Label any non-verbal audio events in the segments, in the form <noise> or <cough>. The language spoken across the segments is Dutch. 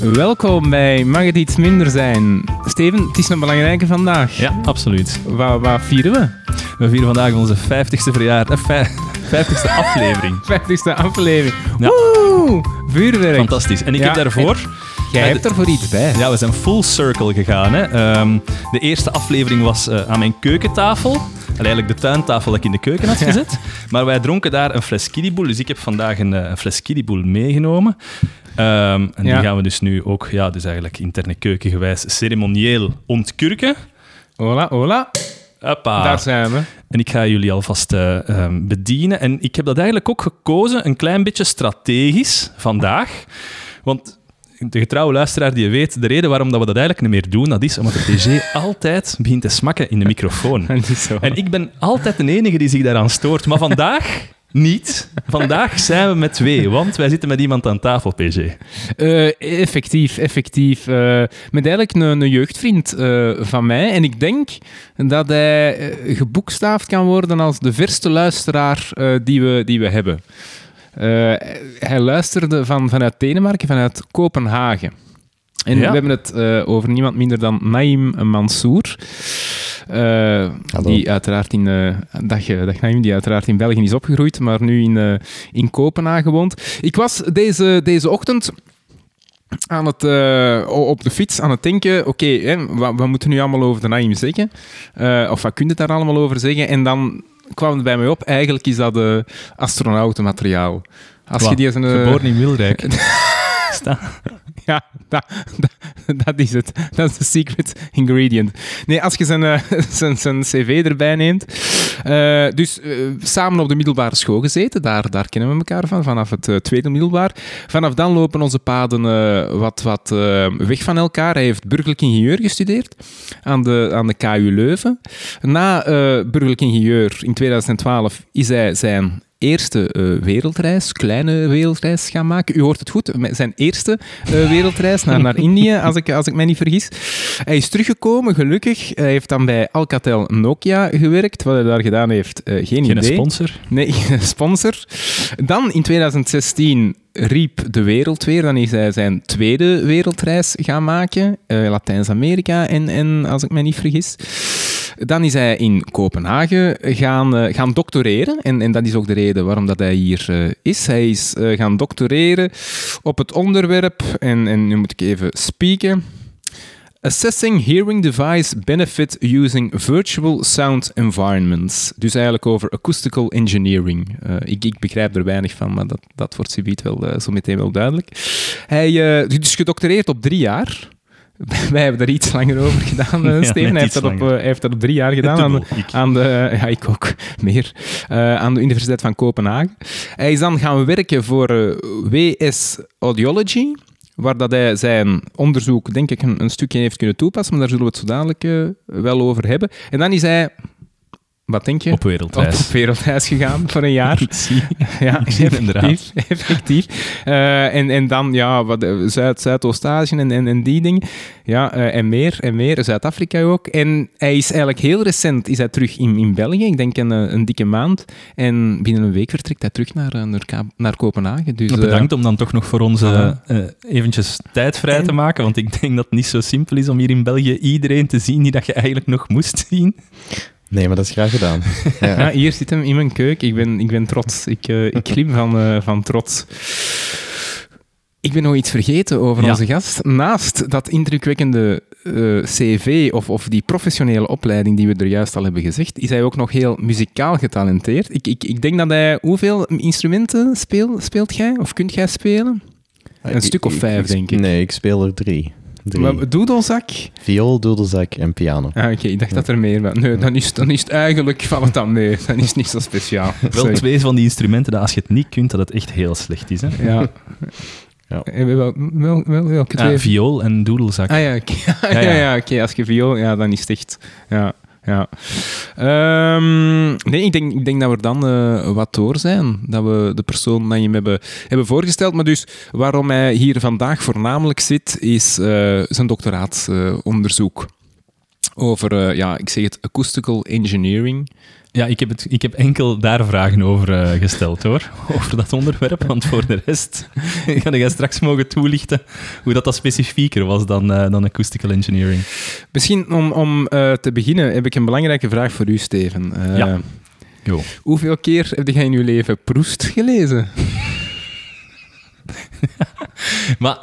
Welkom bij Mag het iets minder zijn? Steven, het is een belangrijke vandaag. Ja, absoluut. Wat vieren we? We vieren vandaag onze 50ste verjaardag, eh, 50ste <laughs> aflevering. <laughs> 50ste aflevering. Ja. Woe! Vuurwerk. Fantastisch. En ik Ja, heb daarvoor... Jij hebt er voor iets bij. Ja, we zijn full circle gegaan. Hè. Ehm, de eerste aflevering was eh, aan mijn keukentafel. En eigenlijk de tuintafel dat ik in de keuken had gezet. Maar wij dronken daar een fles kiddieboel. Dus ik heb vandaag een, eh, een fles kiddieboel meegenomen. Ehm, en Ja. die gaan we dus nu ook, ja, dus eigenlijk interne keukengewijs, ceremonieel ontkurken. Hola, hola. Hoppa. Daar zijn we. En ik ga jullie alvast eh, ehm, bedienen. En ik heb dat eigenlijk ook gekozen, een klein beetje strategisch vandaag. Want de getrouwe luisteraar die weet, de reden waarom dat we dat eigenlijk niet meer doen, dat is omdat de PG altijd begint te smakken in de microfoon. <laughs> En ik ben altijd de enige die zich daaraan stoort. Maar vandaag niet. Vandaag zijn we met twee, want wij zitten met iemand aan tafel, PG. Eh, effectief, effectief. eh, met eigenlijk een, een jeugdvriend eh, van mij. En ik denk dat hij geboekstaafd kan worden als de verste luisteraar die, we, die we hebben. Hij luisterde van, vanuit Denemarken, vanuit Kopenhagen. En Ja. we hebben het over niemand minder dan Naim Mansour. Eh, die uiteraard in, dag, eh, dag Naim, die uiteraard in België is opgegroeid, maar nu in, eh, in Kopenhagen woont. Ik was deze, deze ochtend aan het, op de fiets aan het denken, oké, wat, wat moeten we nu allemaal over de Naim zeggen? Of wat kun je daar allemaal over zeggen? En dan kwam het bij mij op, eigenlijk is dat uh, astronautenmateriaal. Als je die als een... Geboren in Wilrijk. <laughs> Sta- ja, dat, dat, is het. Dat is de secret ingredient. Nee, als je zijn, eh, <laughs> zijn, zijn cv erbij neemt. Eh, dus eh, samen op de middelbare school gezeten, daar, daar kennen we elkaar van, vanaf het tweede middelbaar. Vanaf dan lopen onze paden wat, wat weg van elkaar. Hij heeft burgerlijk ingenieur gestudeerd aan de, aan de KU Leuven. Na burgerlijk ingenieur in 2012 is hij zijn eerste eh, wereldreis, kleine wereldreis gaan maken. U hoort het goed, zijn eerste eh, wereldreis naar, naar Indië, als ik, als ik mij niet vergis. Hij is teruggekomen, gelukkig. Hij heeft dan bij Alcatel Nokia gewerkt. Wat hij daar gedaan heeft, eh, geen, Geen idee. sponsor. Nee, <laughs> geen sponsor. Dan in 2016 riep de wereld weer. Dan is hij zijn tweede wereldreis gaan maken. Latijns-Amerika en, en, als ik me niet vergis. Dan is hij in Kopenhagen gaan, eh, gaan doctoreren. En, en dat is ook de reden waarom dat hij hier eh, is. Hij is eh, gaan doctoreren op het onderwerp. En, en nu moet ik even spieken. Assessing hearing device benefit using virtual sound environments. Dus eigenlijk over acoustical engineering. Ik, ik begrijp er weinig van, maar dat, dat wordt subiet wel zo meteen wel duidelijk. Hij uh, dus gedoctoreerd op drie jaar. <laughs> Wij hebben er iets langer over gedaan, <laughs> Ja, Steven. hij, heeft dat op, uh, hij heeft dat op drie jaar gedaan aan, de... Ja, ik ook. <laughs> Meer. Uh, aan de Universiteit van Kopenhagen. Hij is dan gaan werken voor uh, WS Audiology waar dat hij zijn onderzoek, denk ik, een, een, stukje heeft kunnen toepassen, maar daar zullen we het zo dadelijk wel over hebben. En dan is hij, wat denk je? Op wereldreis. Op, op wereldreis gegaan voor een jaar. <laughs> <laughs> Ja, het effectief. <laughs> effectief. Uh, en, en dan, ja, wat, Zuid, Zuidoost-Azië en, en, en die dingen. Ja, uh, en meer, en meer. Zuid-Afrika ook. En hij is eigenlijk heel recent is hij terug in, in België. Ik denk een, een dikke maand. En binnen een week vertrekt hij terug naar, naar, naar Kopenhagen. Dus, Bedankt om dan toch nog voor ons uh, eventjes tijd vrij En- te maken, want ik denk dat het niet zo simpel is om hier in België iedereen te zien die dat je eigenlijk nog moest zien. Nee, maar dat is graag gedaan. Ja, <laughs> Ja. hier zit hem in mijn keuk. Ik ben, ik ben trots. Ik, eh, ik glim van, eh, van trots. Ik ben nog iets vergeten over Ja. onze gast. Naast dat indrukwekkende eh, cv of, of die professionele opleiding die we er juist al hebben gezegd, is hij ook nog heel muzikaal getalenteerd. Ik, ik, ik denk dat hij... Hoeveel instrumenten speel, speelt jij? Of kunt jij spelen? Een stuk of vijf, denk ik. Nee, ik speel er drie. Drie. Maar doedelzak? Viool, doedelzak en piano. Ah, Oké, ik dacht dat er meer was. Nee, dan is, dan is het eigenlijk... Valt het dan mee. Dan is het niet zo speciaal. Wel Sorry. twee van die instrumenten dat als je het niet kunt, dat het echt heel slecht is. Hè? Ja. Ja. Eh, Wel, wel, wel, welke twee? Ah, viool en doedelzak. Ah ja, oké. <laughs> ja, ja. ja, oké. Als je viool, ja, dan is het echt... Ja, ja. Ehm, nee, ik denk, ik denk dat we dan eh, wat door zijn. Dat we de persoon naar je hebben, hebben voorgesteld. Maar dus waarom hij hier vandaag voornamelijk zit, is eh, zijn doctoraatsonderzoek. over, eh, ja, ik zeg het, acoustical engineering. Ja, ik heb, het, ik heb enkel daar vragen over eh, gesteld hoor. <laughs> Over dat onderwerp. Want voor de rest <laughs> ga jij straks mogen toelichten hoe dat, dat specifieker was dan, eh, dan acoustical engineering. Misschien om, om eh, te beginnen heb ik een belangrijke vraag voor u, Steven. Ja. Hoeveel keer heb jij in uw leven Proest gelezen? <laughs> Maar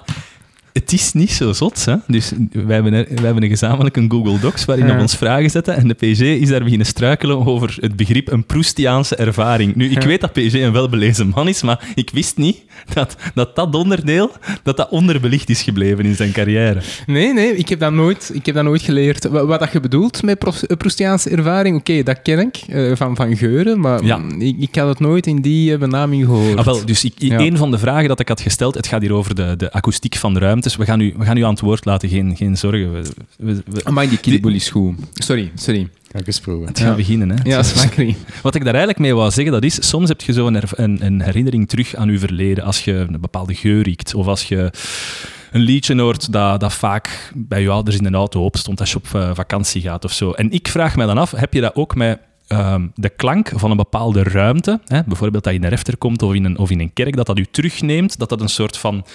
het is niet zo zot. Hè? Dus wij hebben, er- wij hebben een gezamenlijk een Google Docs waarin Ja. we ons vragen zetten. En de PG is daar beginnen struikelen over het begrip een Proustiaanse ervaring. Nu, ik Ja. weet dat PG een welbelezen man is, maar ik wist niet dat dat, dat onderdeel dat dat onderbelicht is gebleven in zijn carrière. Nee, nee, ik heb dat nooit, ik heb dat nooit geleerd. Wa- Wat, dat je bedoelt met Proustiaanse ervaring, oké, dat ken ik eh, van, van geuren, maar Ja. ik, ik had het nooit in die eh, benaming gehoord. Ah, wel, dus ik, een van de vragen dat ik had gesteld, het gaat hier over de, de akoestiek van de ruimtes. We gaan u, we gaan u aan het woord laten, geen, geen zorgen. We, we, we- Amai, die is goed. Sorry, sorry. Ga ik eens proeven. het gaat beginnen, hè. Ja, smakelijk. Wat ik daar eigenlijk mee wou zeggen, dat is, soms heb je zo een, her- een, een herinnering terug aan je verleden. Als je een bepaalde geur riekt, of als je een liedje hoort dat, dat vaak bij je ouders in een auto opstond als je op eh, vakantie gaat of zo. En ik vraag me dan af, heb je dat ook met ehm, de klank van een bepaalde ruimte? Hè? Bijvoorbeeld dat je in een refter komt of in een, of in een kerk, dat dat u terugneemt, dat dat een soort van...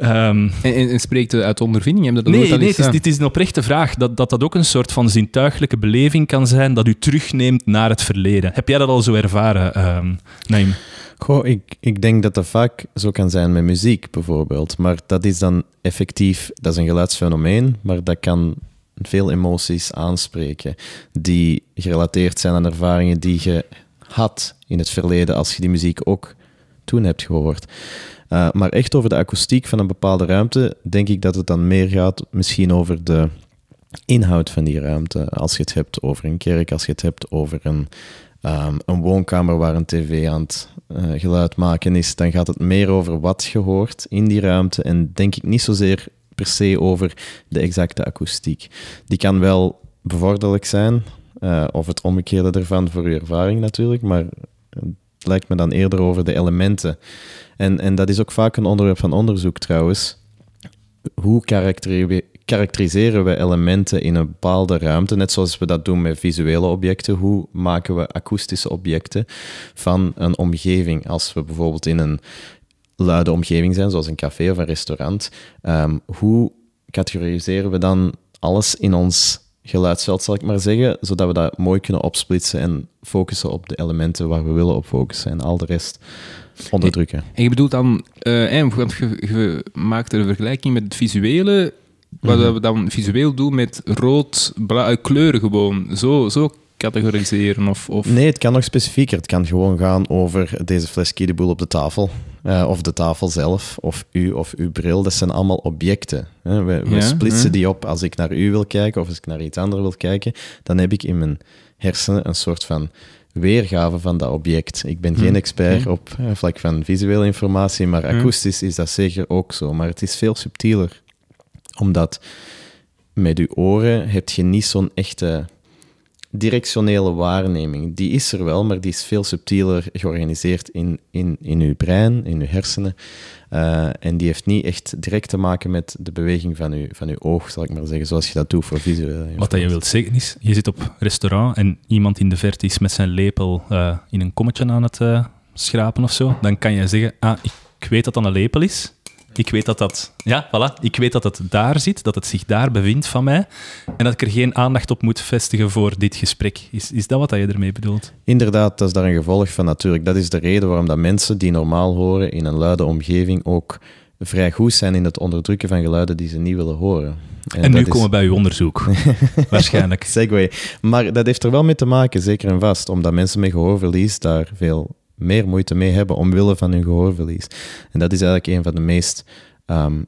ehm, En, en, en spreekt u uit ondervinding? Heb je dat Nee, nee eens het is, dit is een oprechte vraag. Dat, dat dat ook een soort van zintuiglijke beleving kan zijn dat u terugneemt naar het verleden. Heb jij dat al zo ervaren, ehm Naim? Goh, ik, ik denk dat dat vaak zo kan zijn met muziek bijvoorbeeld. Maar dat is dan effectief, dat is een geluidsfenomeen, maar dat kan veel emoties aanspreken die gerelateerd zijn aan ervaringen die je had in het verleden als je die muziek ook toen hebt gehoord. Uh, maar echt over de akoestiek van een bepaalde ruimte, denk ik dat het dan meer gaat misschien over de inhoud van die ruimte. Als je het hebt over een kerk, als je het hebt over een, um, een woonkamer waar een tv aan het uh, geluid maken is, dan gaat het meer over wat je hoort in die ruimte en denk ik niet zozeer per se over de exacte akoestiek. Die kan wel bevorderlijk zijn, uh, of het omgekeerde ervan voor je ervaring natuurlijk, maar lijkt me dan eerder over de elementen. En, en dat is ook vaak een onderwerp van onderzoek trouwens. Hoe karakteriseren we elementen in een bepaalde ruimte, net zoals we dat doen met visuele objecten? Hoe maken we akoestische objecten van een omgeving? Als we bijvoorbeeld in een luide omgeving zijn, zoals een café of een restaurant, um, hoe categoriseren we dan alles in ons geluidsveld, zal ik maar zeggen, zodat we dat mooi kunnen opsplitsen en focussen op de elementen waar we willen op focussen en al de rest onderdrukken. En je bedoelt dan, uh, want je, je maakt er een vergelijking met het visuele, wat mm -hmm. we dan visueel doen met rood, blauw, kleuren gewoon, zo, zo categoriseren? Of, of... Nee, het kan nog specifieker. Het kan gewoon gaan over deze fles kiedeboel op de tafel. Uh, of de tafel zelf, of u of uw bril. Dat zijn allemaal objecten. Hè. We, we ja, splitsen ja. die op. Als ik naar u wil kijken of als ik naar iets anders wil kijken, dan heb ik in mijn hersenen een soort van weergave van dat object. Ik ben geen expert Hm. op uh, vlak van visuele informatie, maar akoestisch is dat zeker ook zo. Maar het is veel subtieler, omdat met uw oren heb je niet zo'n echte directionele waarneming. Die is er wel, maar die is veel subtieler georganiseerd in, in, in uw brein, in uw hersenen. Uh, en die heeft niet echt direct te maken met de beweging van uw, van uw oog, zal ik maar zeggen, zoals je dat doet voor visuele Wat dat je wilt zeggen is, je zit op restaurant en iemand in de verte is met zijn lepel uh, in een kommetje aan het uh, schrapen of zo. Dan kan je zeggen, ah, ik weet dat dat een lepel is. Ik weet dat dat, ja, voilà. Ik weet dat het daar zit, dat het zich daar bevindt van mij. En dat ik er geen aandacht op moet vestigen voor dit gesprek. Is, is dat wat je ermee bedoelt? Inderdaad, dat is daar een gevolg van natuurlijk. Dat is de reden waarom dat mensen die normaal horen in een luide omgeving ook vrij goed zijn in het onderdrukken van geluiden die ze niet willen horen. En, en nu is... komen we bij uw onderzoek, <laughs> waarschijnlijk. Segway. Maar dat heeft er wel mee te maken, zeker en vast, omdat mensen met gehoorverlies daar veel meer moeite mee hebben omwille van hun gehoorverlies. En dat is eigenlijk een van de meest um,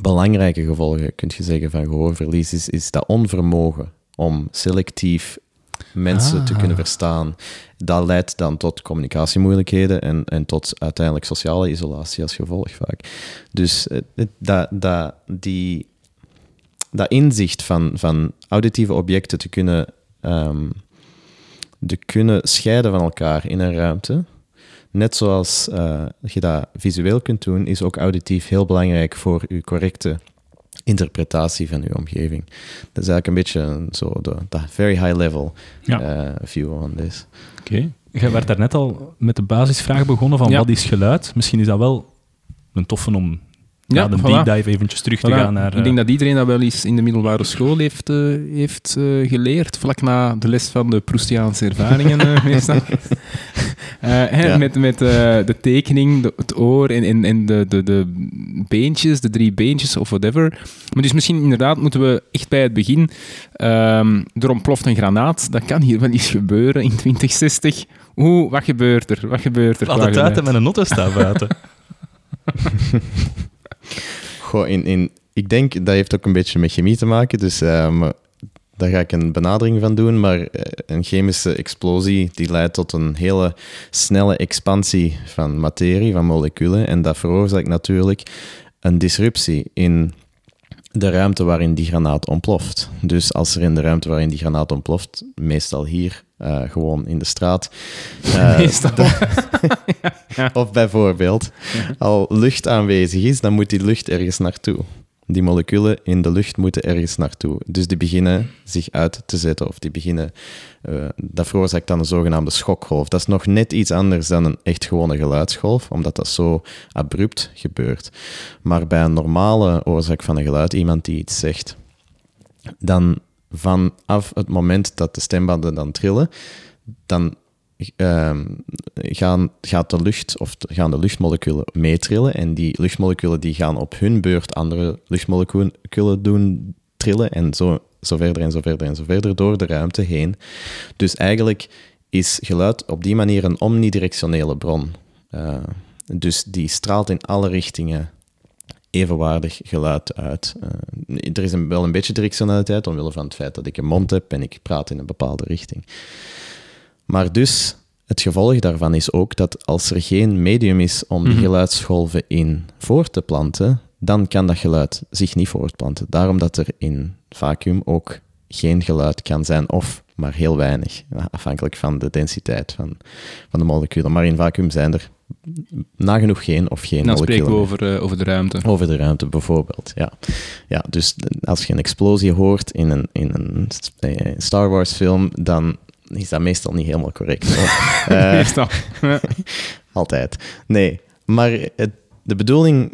belangrijke gevolgen, kun je zeggen, van gehoorverlies, is, is dat onvermogen om selectief mensen ah. te kunnen verstaan. Dat leidt dan tot communicatiemoeilijkheden en, en tot uiteindelijk sociale isolatie als gevolg vaak. Dus dat, dat, die, dat inzicht van, van auditieve objecten te kunnen um, te kunnen scheiden van elkaar in een ruimte. Net zoals uh, je dat visueel kunt doen, is ook auditief heel belangrijk voor je correcte interpretatie van uw omgeving. Dat is eigenlijk een beetje zo de, de very high level Ja. eh, view on this. Oké. Je werd daarnet al met de basisvraag begonnen van Ja. wat is geluid. Misschien is dat wel een toffe om Ja, de voilà. deep dive eventjes terug te Voilà. gaan naar... Ik denk eh, dat iedereen dat wel eens in de middelbare school heeft, eh, heeft eh, geleerd, vlak na de les van de Proustiaanse ervaringen <laughs> meestal. <laughs> Hè, Ja. Met, met de tekening, de- het oor en, en, en de, de, de beentjes, de drie beentjes of whatever. Maar dus misschien inderdaad moeten we echt bij het begin... ehm er ontploft een granaat, dat kan hier wel eens gebeuren in 2060. Oeh, wat gebeurt er? Wat gebeurt er? Laat het uit en met een notte staan buiten. <laughs> Goh, in, in, ik denk dat heeft ook een beetje met chemie te maken, dus ehm, daar ga ik een benadering van doen. Maar eh, een chemische explosie die leidt tot een hele snelle expansie van materie, van moleculen. En dat veroorzaakt natuurlijk een disruptie in de ruimte waarin die granaat ontploft. Dus als er in de ruimte waarin die granaat ontploft, meestal hier, eh, gewoon in de straat, <laughs> eh, Meestal. <laughs> of bijvoorbeeld al lucht aanwezig is, dan moet die lucht ergens naartoe. Die moleculen in de lucht moeten ergens naartoe. Dus die beginnen zich uit te zetten of die beginnen... eh, dat veroorzaakt dan een zogenaamde schokgolf. Dat is nog net iets anders dan een echt gewone geluidsgolf, omdat dat zo abrupt gebeurt. Maar bij een normale oorzaak van een geluid, iemand die iets zegt, dan vanaf het moment dat de stembanden dan trillen, dan ehm, gaan, gaat de lucht, of gaan de luchtmoleculen meetrillen. En die luchtmoleculen die gaan op hun beurt andere luchtmoleculen doen trillen. En zo, zo verder en zo verder en zo verder door de ruimte heen. Dus eigenlijk is geluid op die manier een omnidirectionele bron. Eh, dus die straalt in alle richtingen evenwaardig geluid uit. Eh, er is een, wel een beetje directionaliteit omwille van het feit dat ik een mond heb en ik praat in een bepaalde richting. Maar dus, het gevolg daarvan is ook dat als er geen medium is om die Mhm. geluidsgolven in voor te planten, dan kan dat geluid zich niet voortplanten. Daarom dat er in vacuüm ook geen geluid kan zijn, of maar heel weinig, afhankelijk van de densiteit van, van de moleculen. Maar in vacuüm zijn er nagenoeg geen of geen Dan moleculen. spreken we over, eh, over de ruimte. Over de ruimte bijvoorbeeld, ja. ja. Dus als je een explosie hoort in een, in een eh, Star Wars film, dan is dat meestal niet helemaal correct. <laughs> Eh, Meestal. <laughs> Altijd. Nee, maar het, de bedoeling,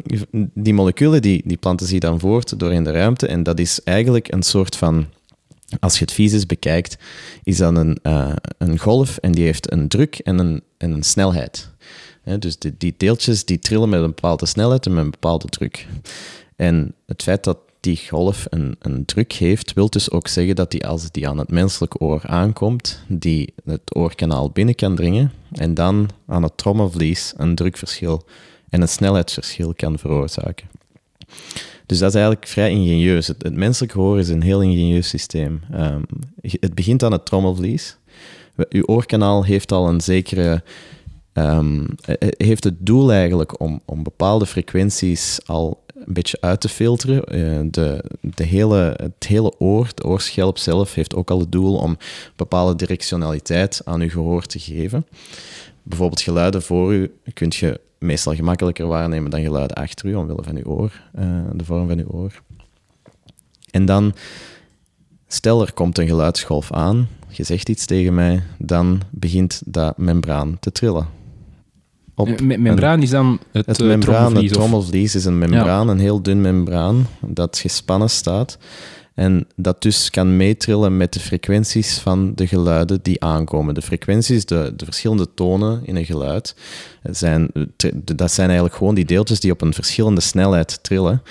die moleculen die, die planten zich dan voort door in de ruimte en dat is eigenlijk een soort van, als je het fysisch bekijkt, is dat een, eh, een golf en die heeft een druk en een, en een snelheid. Dus die, die deeltjes die trillen met een bepaalde snelheid en met een bepaalde druk. En het feit dat die golf een, een druk heeft, wil dus ook zeggen dat die als die aan het menselijk oor aankomt, die het oorkanaal binnen kan dringen en dan aan het trommelvlies een drukverschil en een snelheidsverschil kan veroorzaken. Dus dat is eigenlijk vrij ingenieus. Het, menselijk gehoor is een heel ingenieus systeem. Ehm, het begint aan het trommelvlies. Uw oorkanaal heeft al een zekere ehm, eh, heeft het doel eigenlijk om, om bepaalde frequenties al een beetje uit te filteren. Eh, de, de hele, het hele oor, de oorschelp zelf, heeft ook al het doel om bepaalde directionaliteit aan uw gehoor te geven. Bijvoorbeeld geluiden voor u kunt je meestal gemakkelijker waarnemen dan geluiden achter u, omwille van uw oor, eh, de vorm van uw oor. En dan, stel er komt een geluidsgolf aan, je zegt iets tegen mij, dan begint dat membraan te trillen. Op Eh, me- membraan is dan het, het eh, membraan, trommelvlies, het trommelvlies is een membraan, een heel dun membraan dat gespannen staat. En dat dus kan meetrillen met de frequenties van de geluiden die aankomen. De frequenties, de, de verschillende tonen in een geluid, zijn, dat zijn eigenlijk gewoon die deeltjes die op een verschillende snelheid trillen.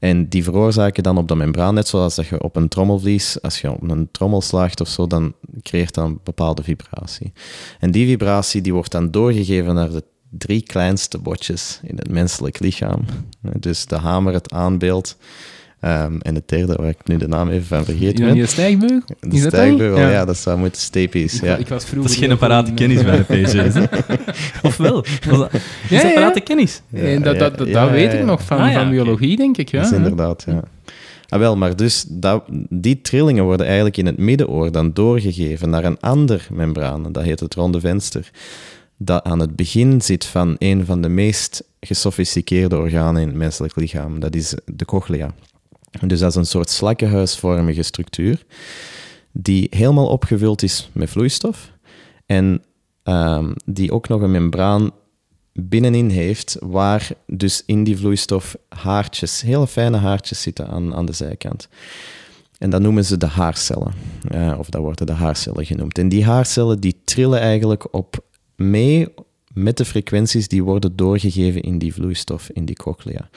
En die veroorzaken dan op de membraan, net zoals dat je op een trommelvlies, als je op een trommel slaagt of zo, dan creëert dat een bepaalde vibratie. En die vibratie die wordt dan doorgegeven naar de drie kleinste botjes in het menselijk lichaam. Dus de hamer, het aanbeeld ehm, en het derde, waar ik nu de naam even van vergeten ben. de stijgbeugel? De stijgbeugel, ja. dat zou moeten stepies. Ik, Ja. ik was vroeger Dat is geen parate goed, kennis eh, bij de PG's. <laughs> hè? Of wel? Was dat, is Ja, dat ja. parate kennis? En dat, dat, dat, Ja, dat ja, weet ja. ik nog van, Ah, ja, van biologie, denk ik. Ja. Dat is inderdaad, ja. Ah, wel, maar dus dat, die trillingen worden eigenlijk in het middenoor dan doorgegeven naar een ander membraan, dat heet het ronde venster, dat aan het begin zit van een van de meest gesofisticeerde organen in het menselijk lichaam. Dat is de cochlea. Dus dat is een soort slakkenhuisvormige structuur die helemaal opgevuld is met vloeistof en ehm, die ook nog een membraan binnenin heeft, waar dus in die vloeistof haartjes, hele fijne haartjes zitten aan, aan de zijkant. En dat noemen ze de haarcellen, eh, of dat worden de haarcellen genoemd. En die haarcellen die trillen eigenlijk op mee met de frequenties die worden doorgegeven in die vloeistof, in die cochlea.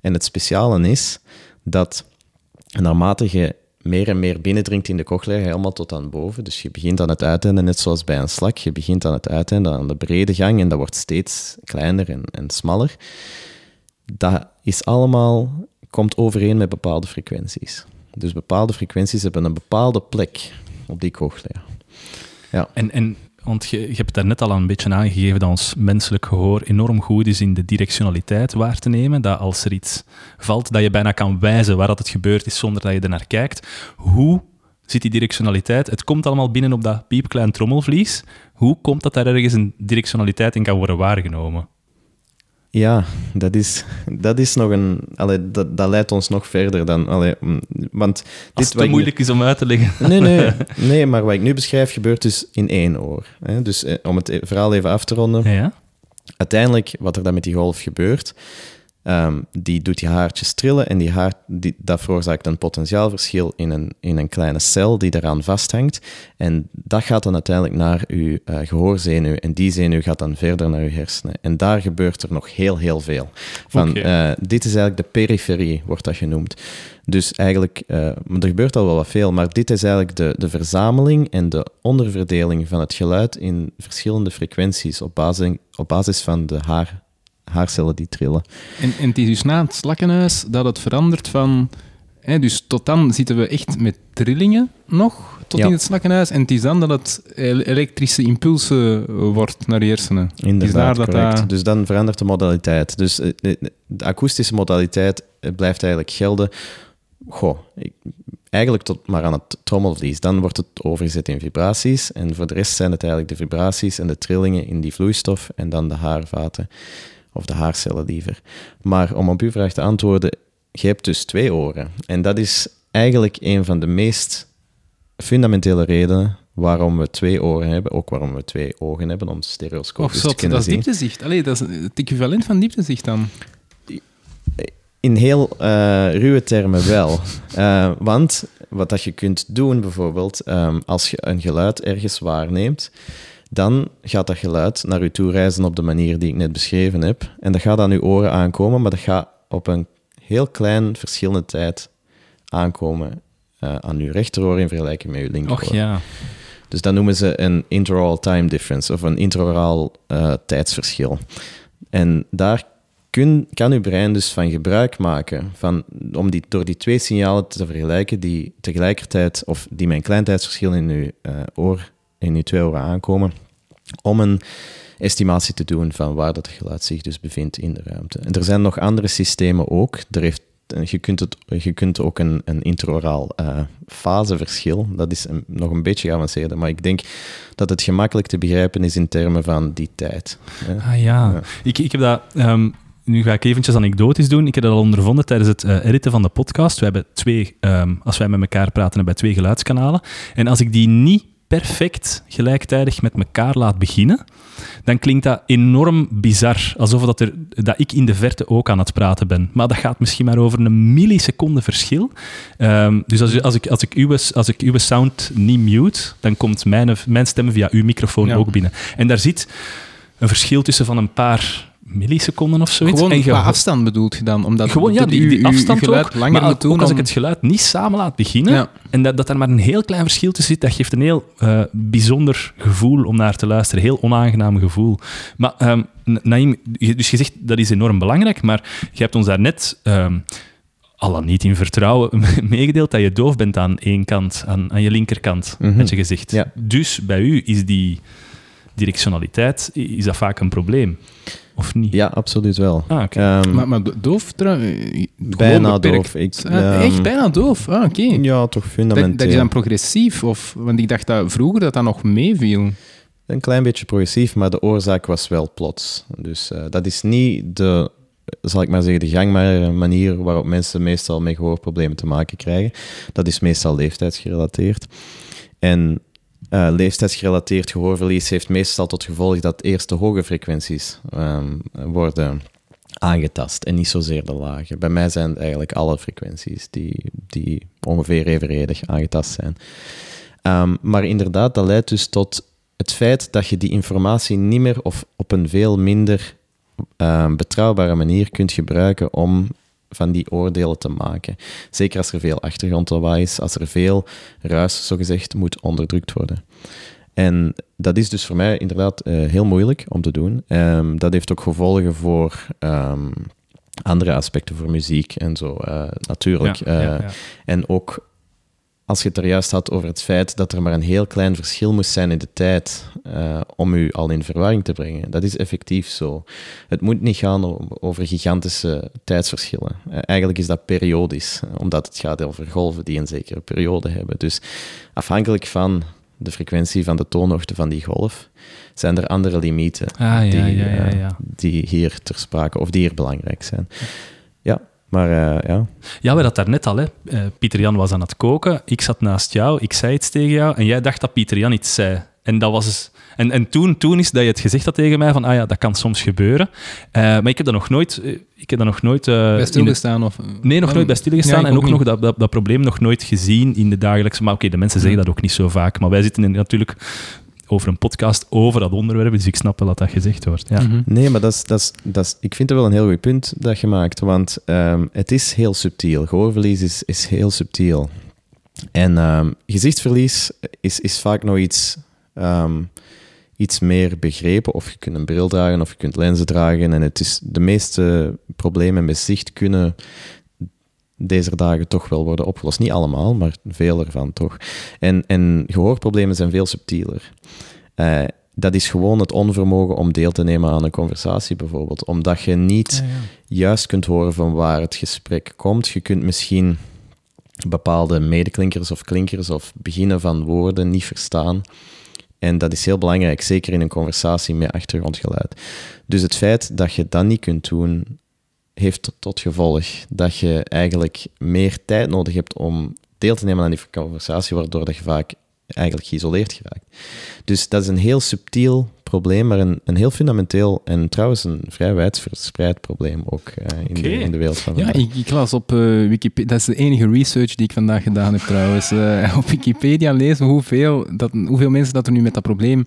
En het speciale is dat naarmate je meer en meer binnendringt in de cochlea, helemaal tot aan boven. Dus je begint aan het uiteinde, net zoals bij een slak. Je begint aan het uiteinde, aan de brede gang, en dat wordt steeds kleiner en, en smaller. Dat is allemaal, komt overeen met bepaalde frequenties. Dus bepaalde frequenties hebben een bepaalde plek op die cochlea. Ja. En, en want je, je hebt daar net al een beetje aangegeven dat ons menselijk gehoor enorm goed is in de directionaliteit waar te nemen. Dat als er iets valt, dat je bijna kan wijzen waar dat het gebeurd is zonder dat je er naar kijkt. Hoe zit die directionaliteit? Het komt allemaal binnen op dat piepklein trommelvlies. Hoe komt dat daar ergens een directionaliteit in kan worden waargenomen? Ja, dat is, dat is nog een... Allee, dat, dat leidt ons nog verder dan... Allee, mm, want dit Als het te moeilijk is om uit te leggen. <laughs> Nee, nee, <laughs> nee, maar wat ik nu beschrijf gebeurt dus in één oor. Hè? Dus eh, om het verhaal even af te ronden. Ja? Uiteindelijk, wat er dan met die golf gebeurt, Ehm, die doet die haartjes trillen en die haar, die, dat veroorzaakt een potentiaalverschil in een, in een kleine cel die eraan vasthangt. En dat gaat dan uiteindelijk naar uw uh, gehoorzenuw en die zenuw gaat dan verder naar uw hersenen. En daar gebeurt er nog heel, heel veel. Van, okay. uh, dit is eigenlijk de periferie, wordt dat genoemd. Dus eigenlijk, uh, er gebeurt al wel wat veel, maar dit is eigenlijk de, de verzameling en de onderverdeling van het geluid in verschillende frequenties op basis, op basis van de haar haarcellen die trillen. En, en het is dus na het slakkenhuis dat het verandert van... Hè, dus tot dan zitten we echt met trillingen nog, tot ja. in het slakkenhuis. En het is dan dat het elektrische impulsen wordt naar de hersenen. Inderdaad, dat dat... Dus dan verandert de modaliteit. Dus de akoestische modaliteit blijft eigenlijk gelden. Goh, ik, eigenlijk tot maar aan het trommelvlies. Dan wordt het overgezet in vibraties. En voor de rest zijn het eigenlijk de vibraties en de trillingen in die vloeistof en dan de haarvaten of de haarcellen liever. Maar om op uw vraag te antwoorden, je hebt dus twee oren. En dat is eigenlijk een van de meest fundamentele redenen waarom we twee oren hebben, ook waarom we twee ogen hebben, om stereoscopisch te kunnen dat zien. Dat is dieptezicht. Allee, dat is het equivalent van dieptezicht dan. In heel uh, ruwe termen wel. Uh, want wat dat je kunt doen, bijvoorbeeld, um, als je een geluid ergens waarneemt, dan gaat dat geluid naar u toe reizen op de manier die ik net beschreven heb. En dat gaat aan uw oren aankomen, maar dat gaat op een heel klein verschillende tijd aankomen uh, aan uw rechteroor in vergelijking met uw linkeroor. Och ja. Dus dat noemen ze een interoral time difference of een interoral uh, tijdsverschil. En daar kun, kan uw brein dus van gebruik maken van, om die, door die twee signalen te vergelijken die tegelijkertijd, of die een klein tijdsverschil in uw uh, oor in die twee oren aankomen, om een estimatie te doen van waar dat geluid zich dus bevindt in de ruimte. En er zijn nog andere systemen ook. Er heeft, je, kunt het, je kunt ook een, een intraoraal uh, faseverschil, dat is een, nog een beetje geavanceerder, maar ik denk dat het gemakkelijk te begrijpen is in termen van die tijd. Ja. Ah ja, ja. Ik, ik heb dat... Um nu ga ik eventjes anekdotisch doen. Ik heb dat al ondervonden tijdens het uh, editen van de podcast. We hebben twee, um, als wij met elkaar praten, hebben wij twee geluidskanalen. En als ik die niet perfect gelijktijdig met elkaar laat beginnen, dan klinkt dat enorm bizar. Alsof dat, er, dat ik in de verte ook aan het praten ben. Maar dat gaat misschien maar over een milliseconde verschil. Um, dus als, als, ik, als, ik uw, als ik uw sound niet mute, dan komt mijn, mijn stem via uw microfoon ja. ook binnen. En daar zit een verschil tussen van een paar milliseconden of zoiets. Gewoon en qua afstand bedoelt je dan? Omdat gewoon, ja, die, die afstand ook. langer maar ook als ik het geluid niet samen laat beginnen, Ja. en dat, dat er maar een heel klein verschil tussen zit, dat geeft een heel eh, bijzonder gevoel om naar te luisteren. Heel onaangenaam gevoel. Maar je- dus je zegt dat is enorm belangrijk, maar je hebt ons daarnet... net al dan niet in vertrouwen <laughs> meegedeeld dat je doof bent aan één kant, aan, aan je linkerkant, Mhm. had je. Ja. Dus bij u is die directionaliteit, is dat vaak een probleem? Of niet? Ja, absoluut wel. Ah. Ehm, Maar, maar do- doof eh, bijna doof. Ik, Ah, ehm, echt bijna doof? Ah, oké. Ja, toch Dat, fundamenteel. dat is dan progressief? Of, want ik dacht dat vroeger dat dat nog meeviel. Een klein beetje progressief, maar de oorzaak was wel plots. Dus eh, dat is niet de zal ik maar zeggen, de gangbare manier waarop mensen meestal met gehoorproblemen te maken krijgen. Dat is meestal leeftijdsgerelateerd. En uh, leeftijdsgerelateerd gehoorverlies heeft meestal tot gevolg dat eerst de hoge frequenties um, worden aangetast en niet zozeer de lage. Bij mij zijn het eigenlijk alle frequenties die, die ongeveer evenredig aangetast zijn. Um, maar inderdaad, dat leidt dus tot het feit dat je die informatie niet meer of op een veel minder um, betrouwbare manier kunt gebruiken om van die oordelen te maken. Zeker als er veel achtergrondlawaai is, als er veel ruis, zogezegd, moet onderdrukt worden. En dat is dus voor mij inderdaad uh, heel moeilijk om te doen. Um, dat heeft ook gevolgen voor um, andere aspecten, voor muziek en zo, uh, natuurlijk. Ja, ja, ja. En ook als je het er juist had over het feit dat er maar een heel klein verschil moest zijn in de tijd uh, om u al in verwarring te brengen. Dat is effectief zo. Het moet niet gaan over gigantische tijdsverschillen. Uh, eigenlijk is dat periodisch, omdat het gaat over golven die een zekere periode hebben. Dus afhankelijk van de frequentie van de toonhoogte van die golf, zijn er andere limieten ah, die, ja, ja, ja, die hier ter sprake of die hier belangrijk zijn. Ja, maar uh, ja. Ja, we dat daarnet al. Hè. Uh, Pieter Jan was aan het koken. Ik zat naast jou. Ik zei iets tegen jou. En jij dacht dat Pieter Jan iets zei. En, dat was dus, en, en toen, toen is dat je het gezegd had tegen mij van ah ja, dat kan soms gebeuren. Uh, maar ik heb dat nog nooit... Ik heb dat nog nooit... bij stilgestaan? Of, nee, nog nooit bij stilgestaan. Ja, en ook, ook nog dat, dat, dat, probleem nog nooit gezien in de dagelijkse... Maar oké, okay, de mensen zeggen dat ook niet zo vaak. Maar wij zitten in, natuurlijk over een podcast over dat onderwerp, dus ik snap wel dat dat gezegd wordt. Ja. Mm -hmm. Nee, maar dat is, dat is, dat is, ik vind het wel een heel goed punt dat je maakt, want um, het is heel subtiel. Gehoorverlies is, is heel subtiel. En um, gezichtsverlies is, is vaak nog iets, um, iets meer begrepen. Of je kunt een bril dragen of je kunt lenzen dragen. En het is, de meeste problemen met zicht kunnen deze dagen toch wel worden opgelost. Niet allemaal, maar veel ervan toch. En, en gehoorproblemen zijn veel subtieler. Uh, dat is gewoon het onvermogen om deel te nemen aan een conversatie, bijvoorbeeld. Omdat je niet ja, ja. juist kunt horen van waar het gesprek komt. Je kunt misschien bepaalde medeklinkers of klinkers of beginnen van woorden niet verstaan. En dat is heel belangrijk, zeker in een conversatie met achtergrondgeluid. Dus het feit dat je dat niet kunt doen, heeft tot, gevolg dat je eigenlijk meer tijd nodig hebt om deel te nemen aan die conversatie, waardoor dat je vaak eigenlijk geïsoleerd geraakt. Dus dat is een heel subtiel probleem, maar een, een heel fundamenteel en trouwens een vrij wijdverspreid probleem ook uh, in, okay. de, in, de, wereld van vandaag. Ja, ik, ik las op uh, Wikipedia, dat is de enige research die ik vandaag gedaan heb trouwens, uh, <laughs> op Wikipedia lezen hoeveel, dat, hoeveel mensen dat er nu met dat probleem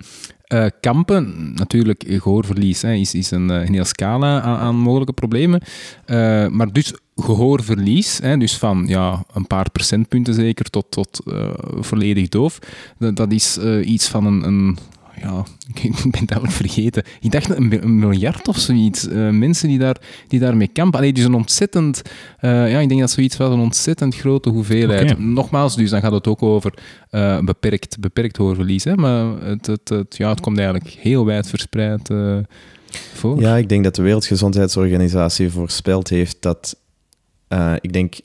uh, kampen, natuurlijk gehoorverlies hè, is, is een, een hele scala aan, aan mogelijke problemen, uh, maar dus gehoorverlies, hè, dus van ja, een paar procentpunten zeker tot, tot uh, volledig doof, dat, dat is iets van een, een ja, <laughs> ik ben het eigenlijk vergeten. Ik dacht een, een miljard of zoiets. Uh, mensen die, daar, die daarmee kampen. Allee, dus een ontzettend... Uh, ja, ik denk dat zoiets wel een ontzettend grote hoeveelheid. Okay. Nogmaals, dus dan gaat het ook over uh, beperkt, beperkt hoorverlies. Hè, maar het, het, het, ja, het komt eigenlijk heel wijd verspreid voor. Ja, ik denk dat de Wereldgezondheidsorganisatie voorspeld heeft dat... ik denk,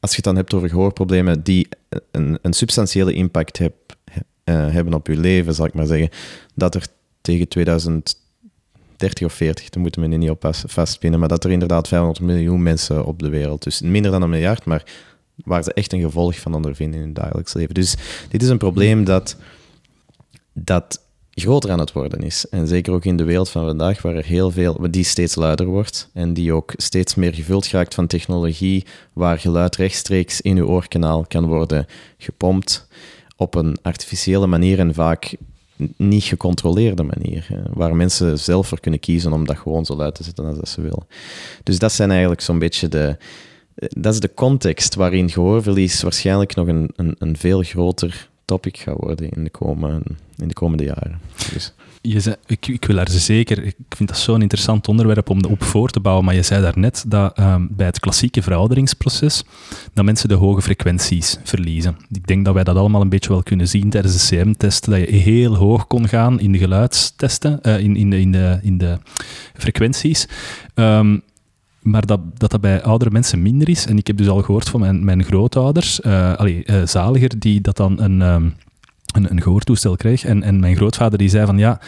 als je het dan hebt over gehoorproblemen die een, een substantiële impact hebben uh, hebben op je leven, zal ik maar zeggen, dat er tegen 2030 of 40, daar moeten we nu niet op vastpinnen, maar dat er inderdaad 500 miljoen mensen op de wereld, dus minder dan een miljard, maar waar ze echt een gevolg van ondervinden in hun dagelijks leven. Dus dit is een probleem dat, dat groter aan het worden is. En zeker ook in de wereld van vandaag, waar er heel veel, die steeds luider wordt en die ook steeds meer gevuld raakt van technologie, waar geluid rechtstreeks in uw oorkanaal kan worden gepompt op een artificiële manier en vaak niet gecontroleerde manier, waar mensen zelf voor kunnen kiezen om dat gewoon zo luid te zetten als ze willen. Dus dat zijn eigenlijk zo'n beetje de... Dat is de context waarin gehoorverlies waarschijnlijk nog een, een, een veel groter topic gaat worden in de, komen, in de komende jaren. Dus je zei, ik, ik, wil daar zeker, ik vind dat zo'n interessant onderwerp om op voor te bouwen, maar je zei daarnet dat um, bij het klassieke verouderingsproces dat mensen de hoge frequenties verliezen. Ik denk dat wij dat allemaal een beetje wel kunnen zien tijdens de CM-testen, dat je heel hoog kon gaan in de geluidstesten, uh, in, in, de, in, de, in de frequenties. Um, maar dat, dat dat bij oudere mensen minder is. En ik heb dus al gehoord van mijn, mijn grootouders, uh, allee, uh, zaliger, die dat dan een... Um, een, een gehoortoestel kreeg. En, en mijn grootvader die zei van ja,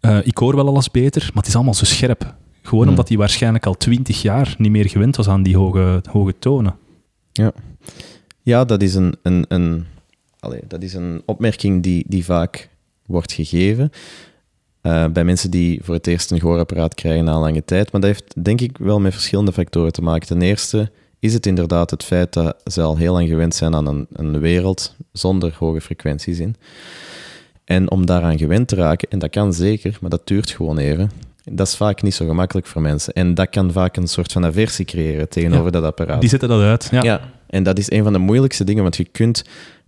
uh, ik hoor wel alles beter, maar het is allemaal zo scherp. Gewoon Hmm. omdat hij waarschijnlijk al twintig jaar niet meer gewend was aan die hoge, hoge tonen. Ja, dat is een, een, een, allee, dat is een opmerking die, die vaak wordt gegeven eh, bij mensen die voor het eerst een gehoorapparaat krijgen na lange tijd. Maar dat heeft denk ik wel met verschillende factoren te maken. Ten eerste is het inderdaad het feit dat ze al heel lang gewend zijn aan een, een wereld zonder hoge frequenties in. En om daaraan gewend te raken, en dat kan zeker, maar dat duurt gewoon even, dat is vaak niet zo gemakkelijk voor mensen. En dat kan vaak een soort van aversie creëren tegenover dat apparaat. Die zetten dat uit. Ja. Ja. en dat is een van de moeilijkste dingen, want je kunt